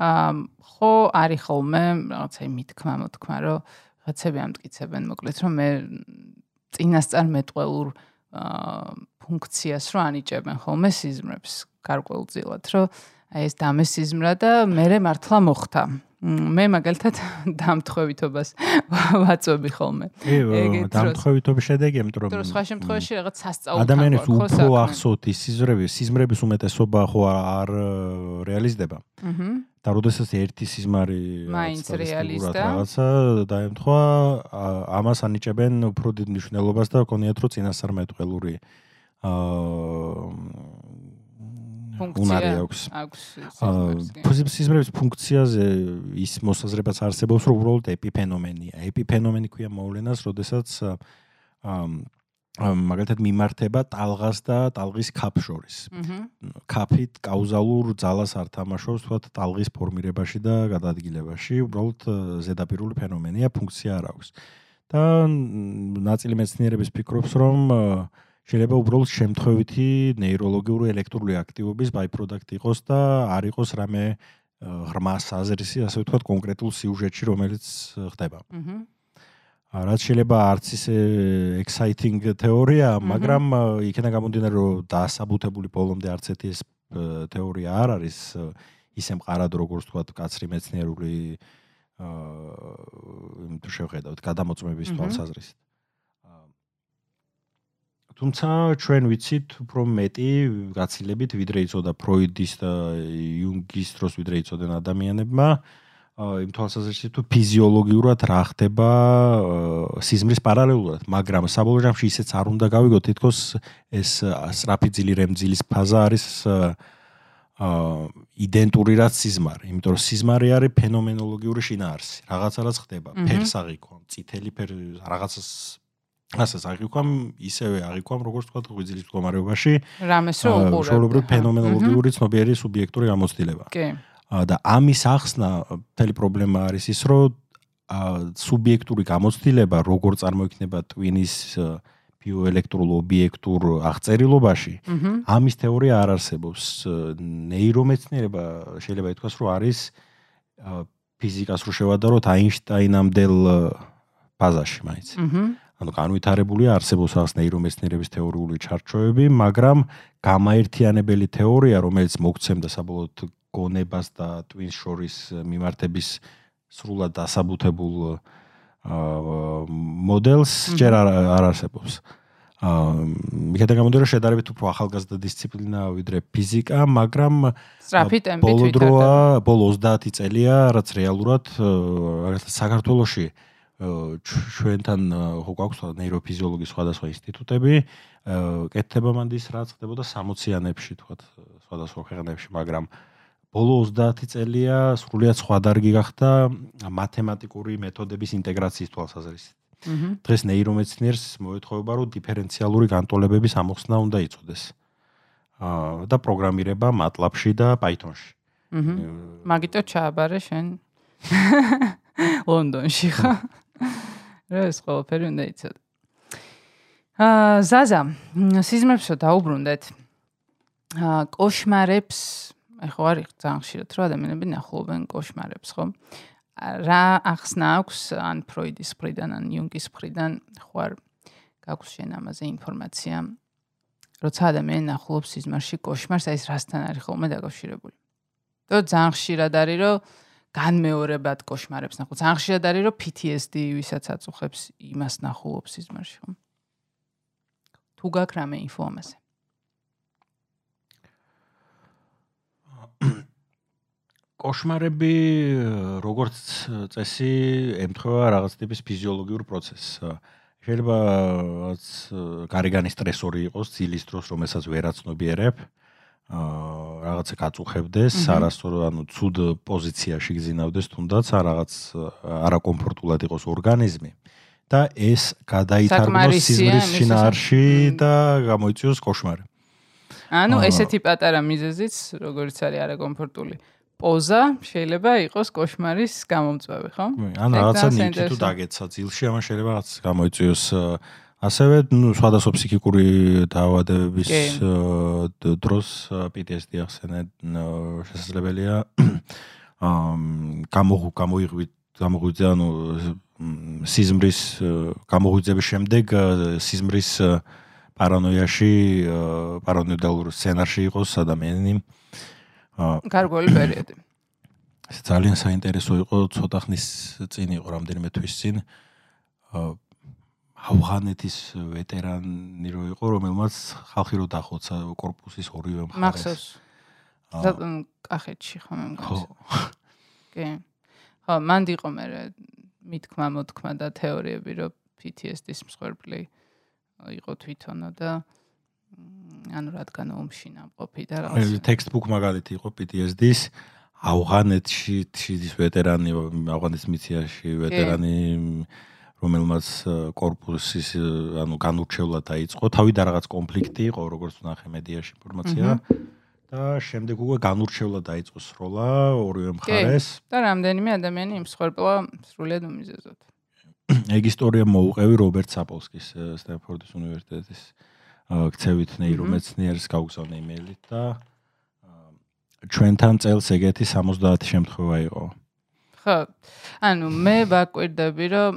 აა ხო არის ხოლმე რაღაცა მითქმა მოთქმა, რომ რაღაცები ამტკიცებენ მოკლედ, რომ მე წინასწარ მეტყველურ აა ფუნქციას რო ანიჭებენ ხოლმე სიზმრებს გარკვეულწილად, რომ აი ეს დამესიზმრა და მე მართლა მოხდა. მე მაგალითად დამთხევითობას ვაწვევი ხოლმე. ეგ დამთხევითობის შედეგი, იმიტომ რომ სხვა შემთხვევაში რაღაც სასწაულთან ადამიანებს უფრო ახსოვთ ის სიზმრები, სიზმრების უმეტესობა ხო არ რეალიზდება. აჰა. და როდესაც ერთი სიზმარი მაინც რეალისტა რაღაცა დაემთხვა, ამას ანიჭებენ უფრო დიდ მნიშვნელობას და კონიათ რომ წინასწარმეტყველური აა უნარი აქვს. აქვს. ფიზიკის ფუნქციაზე ის მოსაზრებაც არსებობს, რომ უბრალოდ ეპიფენომენია. ეპიფენომენი ქვია მოვლენას, როდესაც მაგალითად მიმართება ტალღას და ტალღის ქაფ შორის. ქაფით კაუზალურ ძალას არ თამაშობს, თქვა ტალღის ფორმირებაში და გადაადგილებაში, უბრალოდ ზედაპირული ფენომენია, ფუნქცია არ აქვს. და ნაწილი მეცნიერების ფიქრობს, რომ აა შეიძლება უბრალოდ შემთხვევითი ნეიროლოგიური ელექტრული აქტივობის ბაიპროდუქტი იყოს და არ იყოს რამე ღრმა საზრისი, ასე ვთქვათ, კონკრეტულ სიუჟეტში, რომელიც ხდება. აჰა. რაც შეიძლება არც ისე exciting თეორია, მაგრამ იქნება გამომდინარე, რომ დაასაბუთებული ბოლომდე არც ერთი ეს თეორია არ არის ისე მყარად, როგორც ვთქვათ, კაცრი მეცნიერული აა იმ თუ შევხედავთ, გადამოწმების თვალსაზრისით. თუმცა ჩვენ ვიცით უფრო მეტი გაცილებით ვიდრე იწოდა ფროიდის და იუნგის დროს ვიდრე იწოდნენ ადამიანებმა იმ თვალსაზრისით თუ ფიზიოლოგიურად რა ხდება სიზმრის პარალელურად, მაგრამ საბოლოო ჯამში ისეც არ უნდა გავიგოთ თითქოს ეს სტრაფიძილი რემძილის ფაზა არის აა იდენტური რაც სიზმარი, იმიტომ რომ სიზმარი არის ფენომენოლოგიური შინაარსი. რაღაცა რაც ხდება, ფერს აღიქვამ, წითელი ფერ რაღაცას ასეც აღიქვამ, ისევე აღიქვამ, როგორც თქვა ღვიძლის მდგომარეობაში. რამეს რო უყურებ. შოულებრივ ფენომენოლოგიური ცნობიერი სუბიექტური გამოცდილება. კი. და ამის ახსნა მთელი პრობლემა არის ის, რომ სუბიექტური გამოცდილება როგორ წარმოიქმნება ტვინის ბიოელექტრულ ობიექტურ აღწერილობაში, ამის თეორია არ არსებობს. ნეირომეცნიერება შეიძლება ითქვას, რომ არის ფიზიკას რო შევადაროთ აინშტაინამდელ ბაზაში მაინც. ანუ განვითარებულია არსებობს ახს ნეირომეცნიერების თეორიული ჩარჩოები, მაგრამ გამაერთიანებელი თეორია, რომელიც მოგცემდა საბოლოოდ გონებას და ტვინს შორის მიმართების სრულად დასაბუთებულ მოდელს ჯერ არ არსებობს. აა მიხედა გამოდერა შედარებით უფრო ახალგაზრდა დისციპლინა ვიდრე ფიზიკა, მაგრამ სწრაფი ტემპით ვითარდება. ბოლო დროა, ბოლო 30 წელია, რაც რეალურად რაღაცა საქართველოში ჩვენთან ხო გვაქვს ნეიროფიზიოლოგიის სხვადასხვა ინსტიტუტები, კეთდება მანდის რაც ხდებოდა 60-იანებში, თქვა სხვადასხვა ქვეყნებში, მაგრამ ბოლო 30 წელია სრულიად სხვა დარგი გახდა მათემატიკური მეთოდების ინტეგრაციის თვალსაზრისით. დღეს ნეირომეცნიერს მოეთხოვება რომ დიფერენციალური განტოლებების ამოხსნა უნდა იწოდეს. აა და პროგრამირება MATLAB-ში და Python-ში. მაგიტო ჩააბარე შენ ლონდონში ხა? რა ეს ყველაფერი უნდა იცოდე. აა ზაზა, სიზმრებსო დაუბრუნდეთ. აა кошмарებს, ეხო არის ძალიან ხშირად რომ ადამიანები ნახულობენ кошмарებს, ხო? რა ახსნა აქვს ან ფროიდის მხრიდან ან იუნგის მხრიდან ხო არ გაქვს შენ ამაზე ინფორმაცია როცა ადამიანი ნახულობს სიზმარში кошмарს აი ეს რასთან არის ხოლმე დაკავშირებული და ძალიან ხშირად არის რომ განმეორებად кошмарებს ნახულობს. ძალიან ხშირად არის რომ PTSD ვისაც აწუხებს, იმას ნახულობს სიზმარში. თუ გაქვს რამე ინფო ამაზე. кошмарები როგორც წესი ემთხვევა რაღაც ტიპის ფიზიოლოგიურ პროცესს. შეიძლება რაღაც გარეგანი стресორი იყოს ძილის დროს, რომელსაც ვერ აცნობიერებ. აა რაღაცა გაწუხებდეს, არასწორო, ანუ ცუდ პოზიციაში გძინავდეს, თუნდაც რაღაც არაკომფორტულად იყოს ორგანიზმი და ეს გადაითარგმნოს სიზმრის შინაარში და გამოიწვიოს кошмარი. ანუ ესეთი პატარა მიზეზიც, როგორც არის არაკომფორტული პოზა შეიძლება იყოს кошмаრის გამომწვევი, ხო? ანუ რაღაცა ნიჭი თუ დაგეცა ძილში, ამან შეიძლება რაღაც გამოიწვიოს აა ასევე, ну, სხვადასხვა ფსიქიკური დაავადებების დროს PTSD ახსენე შესაძლებელია გამოღუ გამოიღვით გამოღვიძე ანუ სიზმრის გამოღვიძების შემდეგ სიზმრის პარანოიაში პარანოიდალურ სცენარში იყოს ადამიანი გარკვეული პერიოდი. ძალიან საინტერესო იყო ცოტა ხნის წინ იყო რამდენიმე თვის წინ. აა ავღანეთის ვეტერანი რო იყო, რომელმაც ხალხი რო დახოცა корпуსის ორივე მხარეს. მახსოვს. კახეთში ხომ ამ გას. ხო. კი. ხო, მანდ იყო მე მითქმა მოთქმა და თეორიები რომ PTSD-ის მსხვერპლი იყო თვითონო და ანუ რადგან ომში ნამყოფი და რაღაც. ტექსტბუქ მაგალითი იყო PTSD-ის ავღანეთში შიდის ვეტერანი, ავღანის მიციაში ვეტერანი რომელმაც корпуსის ანუ განურჩევლად დაიწყო. თავიდან რაღაც კონფლიქტი იყო, როგორც ვნახე მედიაში ინფორმაცია. და შემდეგ უკვე განურჩევლად დაიწყო სროლა ორივე მხარეს. და რამდენიმე ადამიანი იმსხვერპლა სრულიად უმიზეზოდ. ეგ ისტორია მოუყევი რობერტ საპოლსკის სტენფორდის უნივერსიტეტის ქცევით ნეირომეცნიერის გაუგზავნე იმეილით და ჩვენთან წელს ეგეთი 70 შემთხვევა იყო. აჰა. ხო. ანუ მე ვაკვირდები, რომ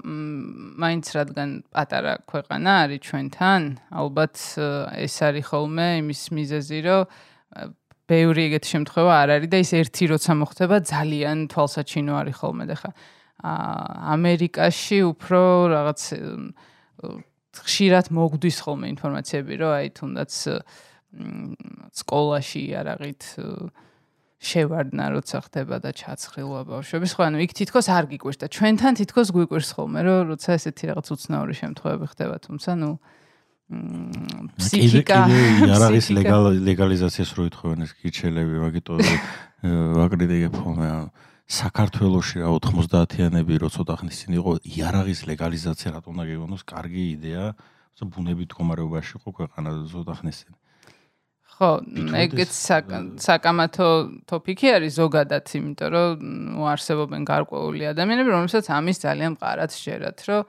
მაინც რადგან პატარა ქვეყანა არის ჩვენთან, ალბათ ეს არის ხოლმე იმის მიზეზი, რომ ბევრი ეგეთი შემთხვევა არ არის და ის ერთი როცა მოხდება ძალიან თვალსაჩინო არის ხოლმე და ხა ამერიკაში უფრო რაღაც ხშირად მოგდის ხოლმე ინფორმაციები, რომ აი თუნდაც სკოლაში არაღით შევარდნა როცა ხდება და ჩაცხრილვა ბავშვების, ხო ანუ იქ თითქოს არ გიკვირს და ჩვენთან თითქოს გვიკვირს ხოლმე, რომ როცა ესეთი რაღაც უცნაური შემთხვევები ხდება, თუმცა ნუ ფსიქიკა არაღის ლეგალიზაციას რო ითხოვენ ეს კიჩელები, მაგიტო ვაკრიტიკებ ხოლმე საქართველოსში რა 90-იანები რო ცოტა ხნის წინ იყო იარაღის ლეგალიზაცია რატომ უნდა გეგონოს კარგი იდეა. თუმცა ბუნებით მდგომარეობაში იყო ქვეყანა ცოტა ხნის წინ ხო ეგეც საკამათო ტოპიკი არის ზოგადად იმიტომ რომ არსებობენ გარკვეული ადამიანები რომლებსაც ამის ძალიან მყარად შეერათ რომ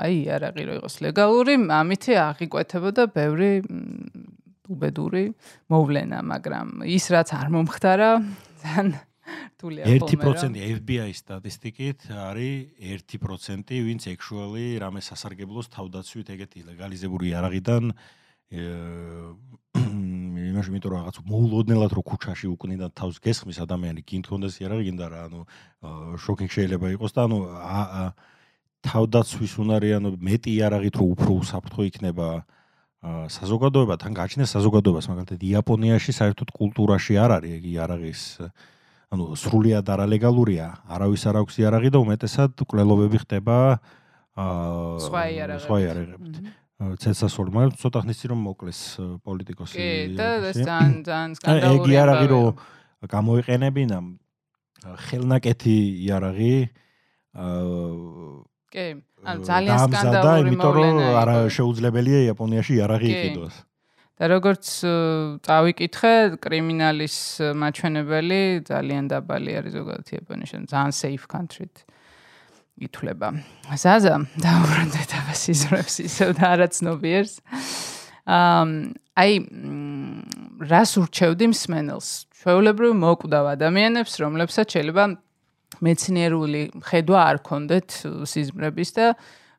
აი იარაღი რო იყოს ლეგალური ამით აღიკვეთებოდა ბევრი უბედური მოვლენა მაგრამ ის რაც არ მომხდარა ძალიან რთულია ხოლმე. 1% FBI სტატისტიკით არის 1% ვინც actually რამე სასარგებლოს თავდაცვით ეგეთი ლეგალიზებული არაღიდან იმაში მეტყვი რაღაც მოულოდნელად რო ქუჩაში უკნიდან თავს გესხმის ადამიანი გინდქონდეს იარაღი გინდა რა ანუ შოკინგ შეიძლება იყოს და ანუ თავდაცვის უნარიანო მეტი იარაღით რო უფრო უსაფრთხო იქნება საზოგადოება თან გაჩნდეს საზოგადოებას მაგალითად იაპონიაში საერთოდ კულტურაში არ არის ეგ იარაღის ანუ სრულიად არალეგალურია, არავის არ აქვს იარაღი და უმეტესად კვლელობები ხდება აა სხვა იარაღებით. ცეცასული, მაგრამ ცოტა ხნის წინ რომ მოკლეს პოლიტიკოსი. კი, და ეს ძალიან ძალიან სკანდალურია. ეგ იარაღი რო გამოიყენებინა ხელნაკეთი იარაღი აა კი, ან ძალიან სკანდალური მოვლენა. იმიტომ რომ არა შეუძლებელია იაპონიაში იარაღი იყიდოს. და როგორც წავიკითხე, კრიმინალის მაჩვენებელი ძალიან დაბალი არის ზოგადად იაპონიაში, ძალიან safe country-თ ითვლება. ზაზა, დაუბრუნდეთ აბა სიზრებს ისევ და არაცნობიერს. ამ აი რას ურჩევდი მსმენელს? ჩვეულებრივ მოკვდავ ადამიანებს, რომლებსაც შეიძლება მეცნიერული ხედვა არ ქონდეთ სიზმრების და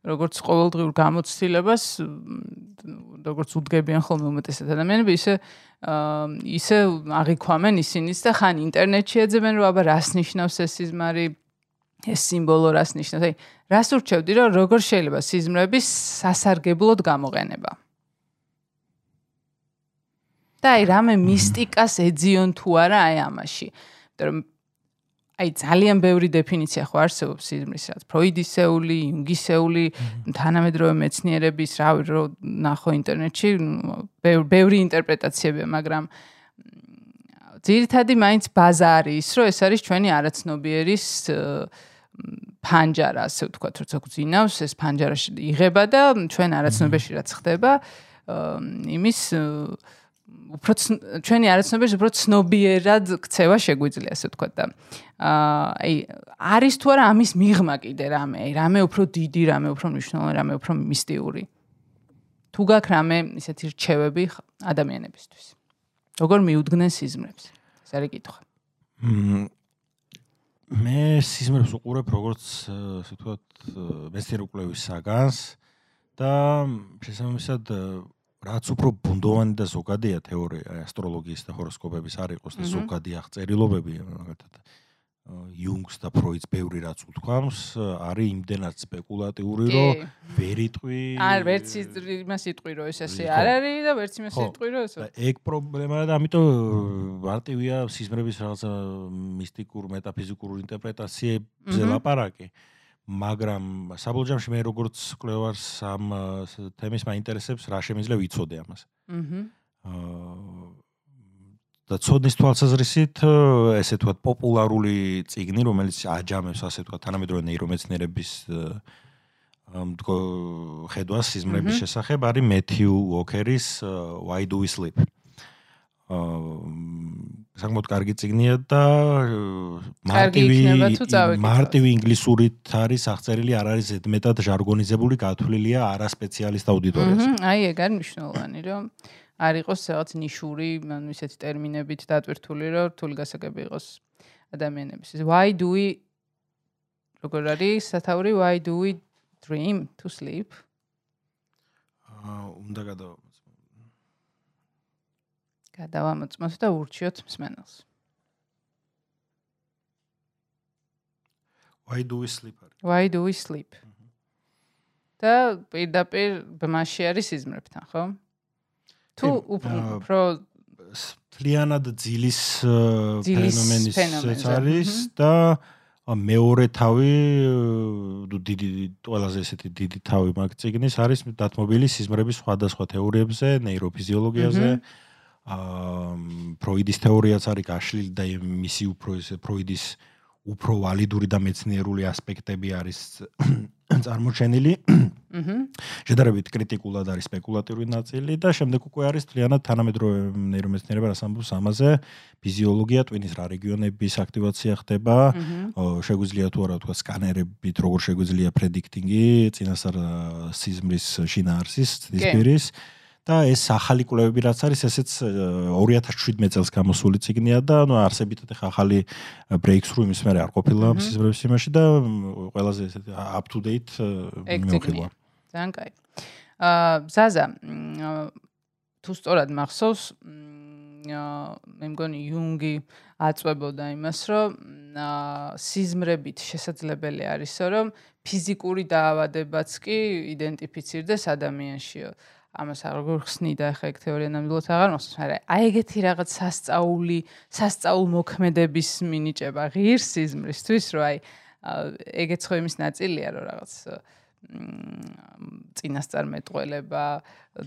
როგორც ყოველდღიურ გამოცდილებას როგორც უდგებიან ხოლმე უმეტესად ადამიანები ისე ისე აღიქვამენ ისინიც და ხან ინტერნეტში ეძებენ რომ აბა რას ნიშნავს ეს სიზმარი ეს სიმბოლო რას ნიშნავს? აი რას ურჩევდი რომ როგორ შეიძლება სიზმრების სასარგებლოდ გამოყენება? და აი რამე მისტიკას ეძიონ თუ არა აი ამაში. იმიტომ რომ აი ძალიან ბევრი დეფინიცია ხო არსებობს სიზმრის რაც ფროიდისეული, იუნგისეული, თანამედროვე მეცნიერების, რა რო ნახო ინტერნეტში, ბევრი ინტერპრეტაციებია, მაგრამ ძირითადი მაინც ბაზა არის, რომ ეს არის ჩვენი არაცნობიერის ფანჯარა, ასე ვთქვათ, როცა გვძინავს, ეს ფანჯარაში იღება და ჩვენ არაცნობიერში რაც ხდება, იმის უფრო ჩვენი არაცნობიერს უფრო ცნობიერად ქცევა შეგვიძლია ასე ვთქვა და აი არის თუ არა ამის მიღმა კიდე რამე? აი რამე უფრო დიდი რამე უფრო მნიშვნელოვანი რამე უფრო მისტიური? თუ გაქვს რამე ისეთი რჩევები ადამიანებისთვის? როგორ მიუდგნენ სიზმრებს? ეს არის კითხვა მე სიზმრებს უყურებ როგორც ასე ვთქვა მეცნიერ უკვლევის საგანს და შესაბამისად რაც უფრო ბუნდოვანი და ზოგადია თეორია ასტროლოგიის და ჰოროსკოპების არ იყოს და ზოგადი აღწერილობები მაგათად იუნგს და ფროიდს ბევრი რაც უთქვამს არის იმდენად სპეკულატიური რომ ვერ იტყვი არ ვერც იმას იტყვი რომ ეს ასე არ არის და ვერც იმას იტყვი რომ ეს ეგ პრობლემაა და ამიტომ მარტივია სიზმრების რაღაცა მისტიკურ მეტაფიზიკურ ინტერპრეტაციებზე ლაპარაკი მაგრამ საბოლჯამში მე როგორც კლევარს ამ თემის მაინტერესებს რა შემიძლია ვიცოდე ამას. აჰა. და ცოდნის თვალსაზრისით ესე თქვა პოპულარული ციგნი რომელიც აჯამებს ასე თქვა თანამედროვე ნეირომეცნიერების მდგო ხედვას სიზმრების შესახებ არის მეთიუ ვოკერის why do we sleep? საკმაოდ კარგი ციგნია და მარტივი მარტივი ინგლისურით არის აღწერილი, არ არის ზედმეტად ჟარგონიზებული, გათვლილია არა სპეციალისტ აუდიტორიას. აი ეგ არის მნიშვნელოვანი, რომ არ იყოს რაღაც ნიშური, ანუ ისეთი ტერმინებით დატვირთული, რომ რთული გასაგები იყოს ადამიანების. Why do we როგორ არის სათაური why do we dream to sleep? აა, უნდა გადავა გადავამოწმოთ და ურჩიოთ მსმენელს. Why do we sleep? Why do we sleep? და პირდაპირ ბმაში არის სიზმრებთან, ხო? თუ უფრო თლიანად ძილის ფენომენის არის და მეორე თავი დიდი ყველაზე ესეთი დიდი თავი მაგ ციგნის არის დათმობილი სიზმრების სხვადასხვა თეორიებზე, ნეიროფიზიოლოგიაზე. აა ფროიდის თეორიაც არის გაშლილი და მისი უფრო ეს ფროიდის უფრო ვალიდური და მეცნიერული ასპექტები არის წარმოჩენილი. აჰა. შედარებით კრიტიკულად არის სპეკულატიური ნაწილი და შემდეგ უკვე არის თლიანად თანამედროვე ნეირომეცნიერება რას ამბობს ამაზე. ფიზიოლოგია, ტვინის რა რეგიონების აქტივაცია ხდება. შეგვიძლია თუ არა თქვა სკანერებით როგორ შეგვიძლია პრედიქტინგი წინასწარ სიზმრის შინაარსის ცდისფერის. კი. და ეს ახალი კვლევები რაც არის ესეც 2017 წელს გამოსული ციგნია და ნუ არსებითად ახლა ახალი breakthrough იმის მერე არ ყოფილა სიზმრების იმაში და ყველაზე ესეთი up to date მეხილა. ძალიან კაი. აა ზაზა თუ სწორად მახსოვს მე მგონი იუნგი აწვებოდა იმას რომ სიზმრებით შესაძლებელი არისო რომ ფიზიკური დაავადებაც კი იდენტიფიცირდეს ადამიანშიო. ამას როგორ ხსნიდა ხა ეგ თეორია ნამდვილად აღარ მოსწონს, მაგრამ აი ეგეთი რაღაც სასწაული, სასწაულ მოქმედების მინიჭება ღირს სიზმრისთვის, რომ აი ეგეც ხო იმის ნაწილია, რომ რაღაც წინასწარ მეტყველება,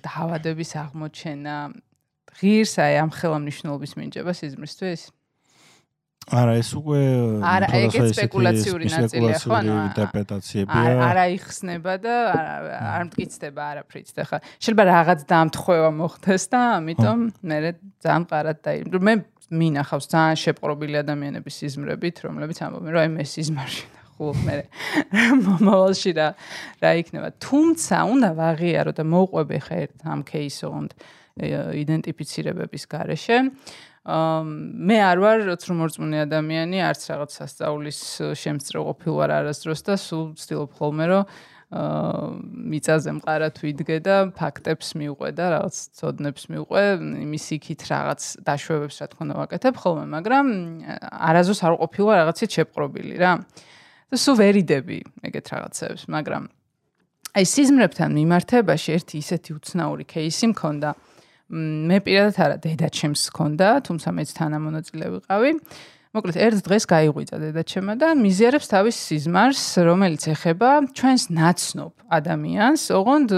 დაავადების აღმოჩენა ღირს აი ამ ხელამნიშნულობის მინიჭება სიზმრისთვის. არა, ეს უკვე არა, ეგეც სპეკულაციური ნაწილია, ხო? ანუ ინტერპრეტაციებია. არა იხსნება და არ მტკიცდება არაფრით და ხა შეიძლება რაღაც დამთხვევა მოხდეს და ამიტომ მე ძალიან ყარად და მე მინახავს ძალიან შეპყრობილი ადამიანების იზმრებით, რომლებიც ამბობენ, რომ აი მე სიზმარში ხულობ მე მომავალში რა რა იქნება. თუმცა უნდა ვაღიარო და მოვყვები ხა ერთ ამ кейსონდ იდენტიფიცირებების გარეშე. აა მე არ ვარ ცრუმორწმუნე ადამიანი, არც რაღაც სასწაულის შემსწრო ყოფილ ვარ არასდროს და სულ ვცდილობ ხოლმე რომ აა მიწაზე მყარად ვიდგე და ფაქტებს მივყვე და რაღაც ცოდნებს მივყვე, იმის იქით რაღაც დაშვებებს რა თქმა უნდა ვაკეთებ ხოლმე, მაგრამ არაზოს არ ყოფილა რაღაცით შეპყრობილი რა. და სულ ვერიდები ეგეთ რაღაცებს, მაგრამ აი სიზმრებთან მიმართებაში ერთი ისეთი უცნაური кейსი მქონდა. აა მე პირადად არა დედაჩემს ჰქონდა, თუმცა მეც თანამონაწილე ვიყავი. მოკლედ ერთ დღეს გაიღვიძა დედაჩემა და მიზიარებს თავის სიზმარს, რომელიც ეხება ჩვენს ნაცნობ ადამიანს, ოღონდ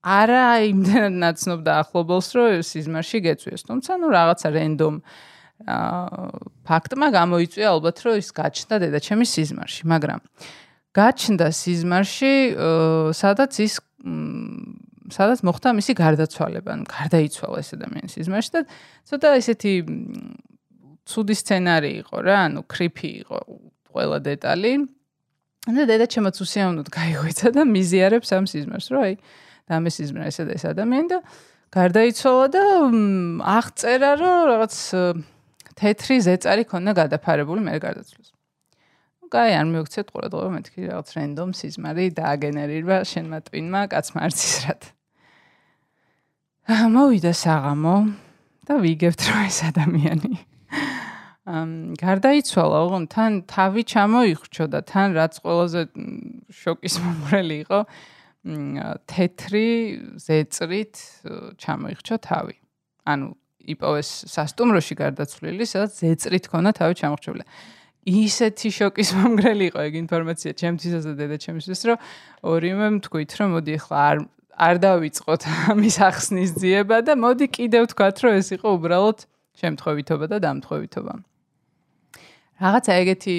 არა იმდენად ნაცნობ და ახლობელს, რომ სიზმარში გეწვიოს, თუმცა ნუ რაღაცა რენდომ აა ფაქტმა გამოიწვია ალბათ, რომ ის გაჩნდა დედაჩემის სიზმარში, მაგრამ გაჩნდა სიზმარში, სადაც ის სადაც მოხდა მისი გარდაცვალება, ანუ გარდაიცვალა ეს ადამიანის სიზმარში და ცოტა ესეთი ცუდი სცენარი იყო რა, ანუ კრიფი იყო ყველა დეტალი. და დედა შემოწუსიანოდ გაიღვიცა და მიზიარებს ამ სიზმარს, რომ აი დამე სიზმრა ესა და ეს ადამიანი და გარდაიცვალა და აღწერა, რომ რაღაც თეთრი ზეწარი ქონდა გადაფარებული მე გარდაცვლას. კაი, არ მივიქცეთ ყურადღება, მეთქი რაღაც რენდომ სიზმარი დააგენერირა შენმა ტვინმა, კაცმა არც ის რად. მოვიდა საღამო და ვიგებთ რომ ეს ადამიანი ამ გარდაიცვალა, ოღონ თან თავი ჩამოიხრჩო და თან რაც ყველაზე შოკის მომრელი იყო, თეთრი ზეწრით ჩამოიხრჩო თავი. ანუ იპოვეს სასტუმროში გარდაცვლილი, სადაც ზეწრით ქონა თავი ჩამოხრჩული. ისეთი შოკის მომგრელი იყო ეგ ინფორმაცია ჩემთვისაც და დედაჩემისთვის, რომ ორივე თქვით, რომ მოდი ახლა არ არ დავიწყოთ ამის ახსნის ძიება და მოდი კიდევ ვთქვათ, რომ ეს იყო უბრალოდ შემთხვევითობა და დამთხვევითობა. რაღაცა ეგეთი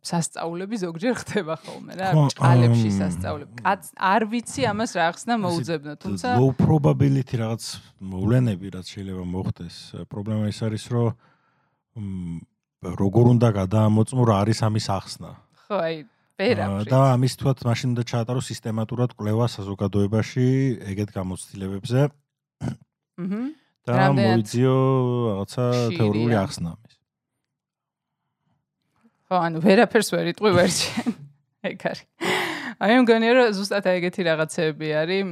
სასწაულები ზოგჯერ ხდება ხოლმე რა, ჭალებში სასწაულები. კაც არ ვიცი ამას რა ახსნა მოუძებნა, თუმცა low probability რაღაც მოვლენები რაც შეიძლება მოხდეს. პრობლემა ის არის, რომ როგორ უნდა გადაამოწმო რა არის ამის ახსნა. ხო, აი ვერაფრით. და ამის თვათ მაშინ უნდა ჩაატარო სისტემატურად კვლევა საზოგადოებაში ეგეთ გამოცდილებებზე. აჰა. და მოიძიო რაღაცა თეორიული ახსნა ამის. ხო, ანუ ვერაფერს ვერ იტყვი ვერჩენ. ეგ არის. აი მგონია რომ ზუსტად ეგეთი რაღაცები არის,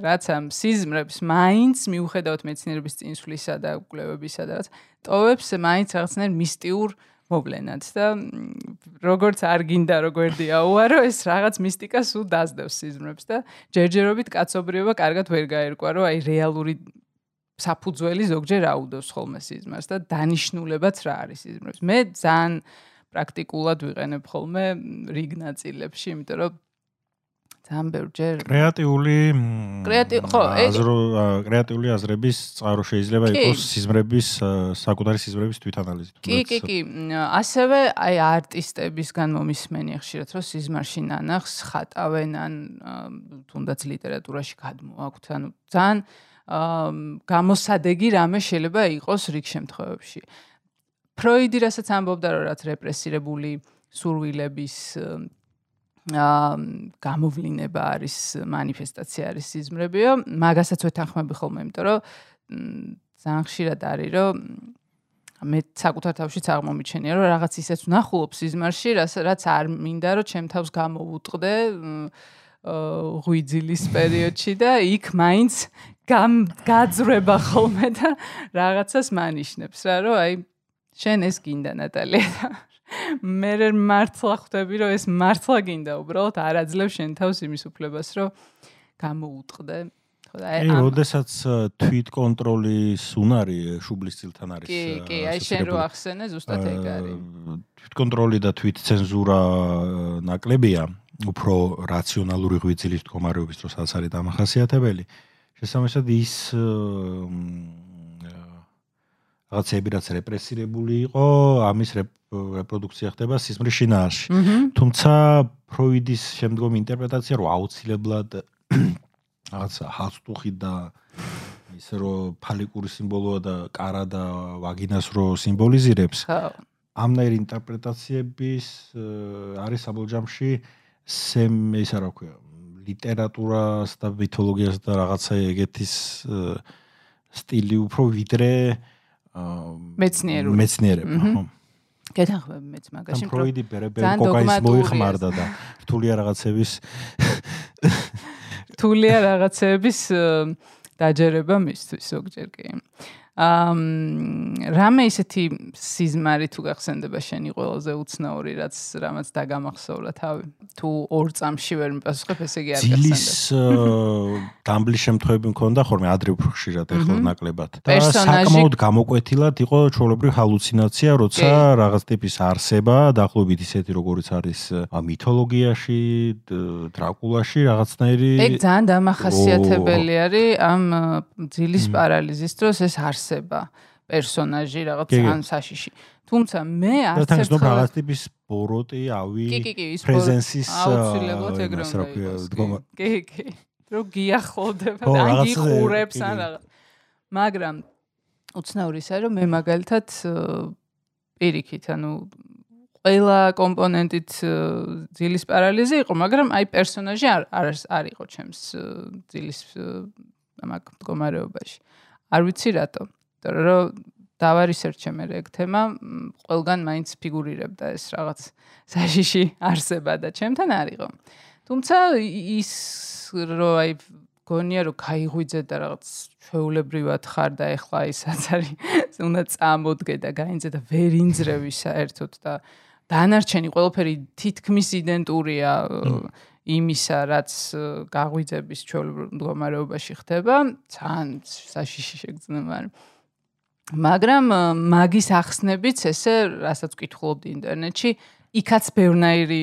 რაც ამ სიზმრებს მაინც მიუხედავად მეცნიერების წინსვლისა და კვლევებისა და რაც ტოვებს მაინც რაღაცნაირ მისტიურ მოვლენად და როგორც არ გინდა როგვერდი აუარო ეს რაღაც მისტიკას უ დაძდევს სიზმრებს და ჯერჯერობით კაცობრიობა კარგად ვერ გაერკვა რომ აი რეალური საფუძველი ზოგჯერ აუდოს ხოლმე სიზმარს და დანიშნულებაც რა არის სიზმრებს. მე ძალიან პრაქტიკულად ვიყენებ ხოლმე რიგ ნაწილებში იმიტომ რომ ძალიან ბევრჯერ კრეატიული კრეატივ ხო აზრო კრეატიული აზრების წყარო შეიძლება იყოს სიზმრების საკუთარი სიზმრების თვითანალიზი კი კი კი. ასევე აი არტისტებისგან მომისმენი ხშირად რომ სიზმარში ნანახს ხატავენ ან თუნდაც ლიტერატურაში გადმოაქვთ. ანუ ძალიან გამოსადეგი რამე შეიძლება იყოს რიგ შემთხვევებში. ფროიდი რასაც ამბობდა რომ რაც რეპრესირებული სურვილების გამოვლინება არის მანიფესტაცია არის სიზმრებიო მაგასაც ვეთანხმები ხოლმე იმიტომ რომ ძალიან ხშირად არის რომ მე საკუთარ თავშიც აღმომიჩენია რომ რაღაც ისეც ვნახულობ სიზმარში რაც არ მინდა რომ ჩემ თავს გამოვუტყდე ღვიძილის პერიოდში და იქ მაინც გაძრება ხოლმე და რაღაცას მანიშნებს რა რომ აი შენ ეს გინდა ნატალია მე მართლა ხვდები რომ ეს მართლა გინდა უბრალოდ არ აძლევ შენ თავს იმის უფლებას რომ გამოუტყდე. ხო და აი როდესაც თვით კონტროლის უნარი შუბლის წილთან არის კი კი აი შენ რო ახსენე ზუსტად ეგ არის. თვით კონტროლი და თვით ცენზურა ნაკლებია. უფრო რაციონალური ღვიძლის მდგომარეობის დროსაც არის დამახასიათებელი. შესაბამისად ის რაღაცები რაც რეპრესირებული იყო, ამის რეპროდუქცია ხდება სიზმრის შინაარსში. თუმცა ფროიდის შემდგომი ინტერპრეტაცია რო აუცილებლად რაღაც ჰასტუხი და ისე რომ ფალიკური სიმბოლოა და კარა და ვაგინას რო სიმბოლიზირებს. ამნაირი ინტერპრეტაციების არის საბოლჯამში სემ ისა რა ქვია ლიტერატურას და მითოლოგიას და რაღაცა ეგეთის სტილი უფრო ვიდრე მეცნიერული. მეცნიერება ხო. გეთანხმები მეც მაგაში ფროიდი ბერებერი კოკაინს მოიხმარდა და რთულია რაღაცების რთულია რაღაცების დაჯერება მისთვის ზოგჯერ კი რამე ისეთი სიზმარი თუ გახსენდება შენი ყველაზე უცნაური რაც რამაც დაგამახსოვლა თავი? თუ ორ წამში ვერ მიპასუხებ ესე იგი არ გახსენდა ძილის დამბლის შემთხვევები მქონდა ხოლმე ადრე უფრო ხშირად ეხლა ნაკლებად. და საკმაოდ გამოკვეთილად იყო ჩვეულებრივი ჰალუცინაცია როცა რაღაც ტიპის არსება დაახლოებით ისეთი როგორიც არის მითოლოგიაში დრაკულაში რაღაცნაირი ეგ ძალიან დამახასიათებელი არის ამ ძილის პარალიზის დროს ეს არს არსება პერსონაჟი რაღაც ან საშიში. თუმცა მე არც ერთხელ რაღაც ტიპის ბოროტი, ავი, პრეზენსის აუცილებლად ეგრე უნდა იყოს. კი, კი. რო გიახლოვდება და გიხურებს ან რაღაც. მაგრამ უცნაური ისაა რომ მე მაგალითად პირიქით, ანუ ყველა კომპონენტით ძილის პარალიზი იყო, მაგრამ აი პერსონაჟი არ არ იყო ჩემს ძილის მაგ მდგომარეობაში. არ ვიცი რატო. რომ დავარისერჩე მე ეგ თემა ყველგან მაინც ფიგურირებდა ეს რაღაც საშიში არსება და ჩემთან არ იყო. თუმცა ის რო აი გონია რომ გაიღვიძე და რაღაც ჩვეულებრივად ხარ და ეხლა ისაც არის უნდა წამოდგე და გაინძე და ვერ ინძრევი საერთოდ და დანარჩენი ყველაფერი თითქმის იდენტურია. იმისა, რაც გაღვიძების ჩვეულებრივ მდგომარეობაში ხდება, ძალიან საშიში შეგრძნება. მაგრამ მაგის ახსნებიც ესე, რასაც ვკითხულობდი ინტერნეტში, იქაც ბევრნაირი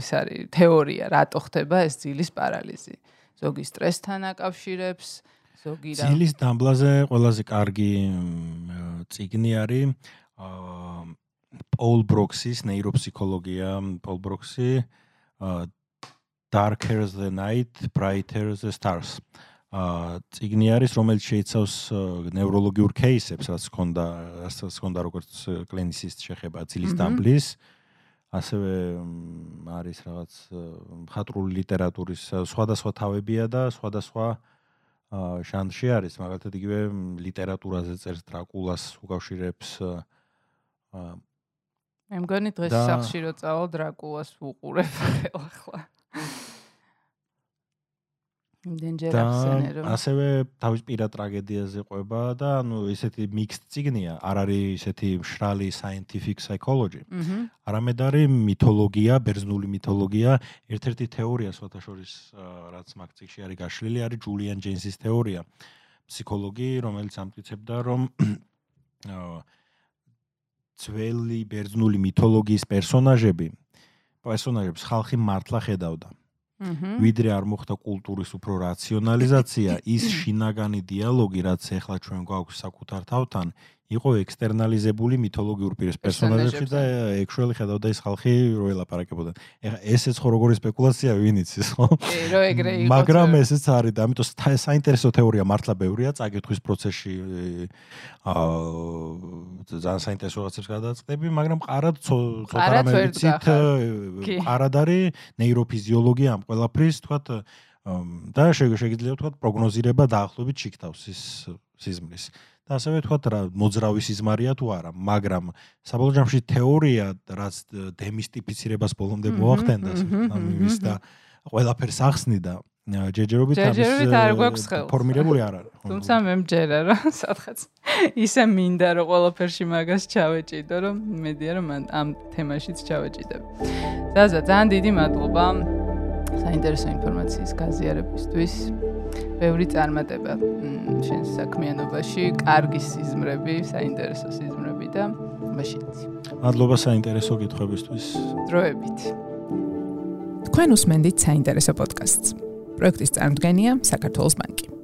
ეს არის თეორია, რატო ხდება ეს ძილის პარალიზი. ზოგი სტრესთან აკავშირებს, ზოგი რა. ძილის დამბლაზე ყველაზე კარგი ციგნი არის პოლ ბროქსის ნეიროფსიქოლოგია, პოლ ბროქსი Darker the Night, Brighter the Stars. აა ციგნი არის, რომელიც შეიცავს ნევროლოგიურ кейსებს, რაც ჰქონდა, რასაც ჰქონდა როგორც კლინისის შეხება ძილის დამბლის. ასევე არის რაღაც მხატვრული ლიტერატურის სხვადასხვა თავებია და სხვადასხვა ჟანრში არის, მაგალითად იგივე ლიტერატურაზე წერს დრაკულას უკავშირებს მე მგონი დღეს სახში რო წავალ დრაკულას ვუყურებ ახლა. იმდენჯერ ახსენე რომ ასევე თავის პირად ტრაგედიაზე ყვება და ანუ ესეთი მიქსტ ციგნია, არ არის ესეთი მშრალი scientific psychology. არამედ არის მითოლოგია, ბერძნული მითოლოგია, ერთ-ერთი თეორია სოთაშორის რაც მაგ ციგში არის გაშლილი, არის ჯულიან ჯენსის თეორია. ფსიქოლოგი, რომელიც ამტკიცებდა, რომ ძველი ბერძნული მითოლოგიის პერსონაჟები პერსონაჟებს ხალხი მართლა ხედავდა. ვიდრე არ მოხდა კულტურის უფრო რაციონალიზაცია, ის შინაგანი დიალოგი, რაც ახლა ჩვენ გვაქვს საკუთარ თავთან, იყო ექსტერნალიზებული მითოლოგიურ პერსონაჟებში და ექშუელი ხედავდა ის ხალხი რო ელაპარაკებოდა. ეხა ესეც ხო როგორი სპეკულაცია ვინ იცის ხო? რო ეგრე იყო. მაგრამ ესეც არის და ამიტომ საინტერესო თეორია მართლა ბევრია წაგეთვის პროცესში აა ძალიან საინტერესო რაღაცებს გადაწყდები, მაგრამ ყარად ცოტა რამე ვიცით ყარად არის ნეიროფიზიოლოგია ამ ყველაფრის, თქვათ და შეგიძლია თქვათ პროგნოზირება დაახლოებით ჩიქთავს ის სიზმრის. და ასევე თქვა რა მოძრავი სიზმარია თუ არა, მაგრამ საბოლოო ჯამში თეორია რაც დემისტიფიცირებას ბოლომდე მოახდენდა, ანუ ის და ყველაფერს ახსნიდა ჯერჯერობით ამის ფორმირებული არ არის. თუმცა მე მჯერა რომ სადღაც ისე მინდა რომ ყველაფერში მაგას ჩავეჭიდო რომ მედია რომ ამ თემაშიც ჩავეჭიდებ. ზაზა ძალიან დიდი მადლობა საინტერესო ინფორმაციის გაზიარებისთვის. ბევრი წარმატება შენს საქმიანობაში, კარგი სიზმრები, საინტერესო სიზმრები და მაშინაც. მადლობა საინტერესო კითხვებისთვის. დროებით. თქვენ უსმენთ საინტერესო პოდკასტს. პროექტის წარმოდგენია საქართველოს ბანკი.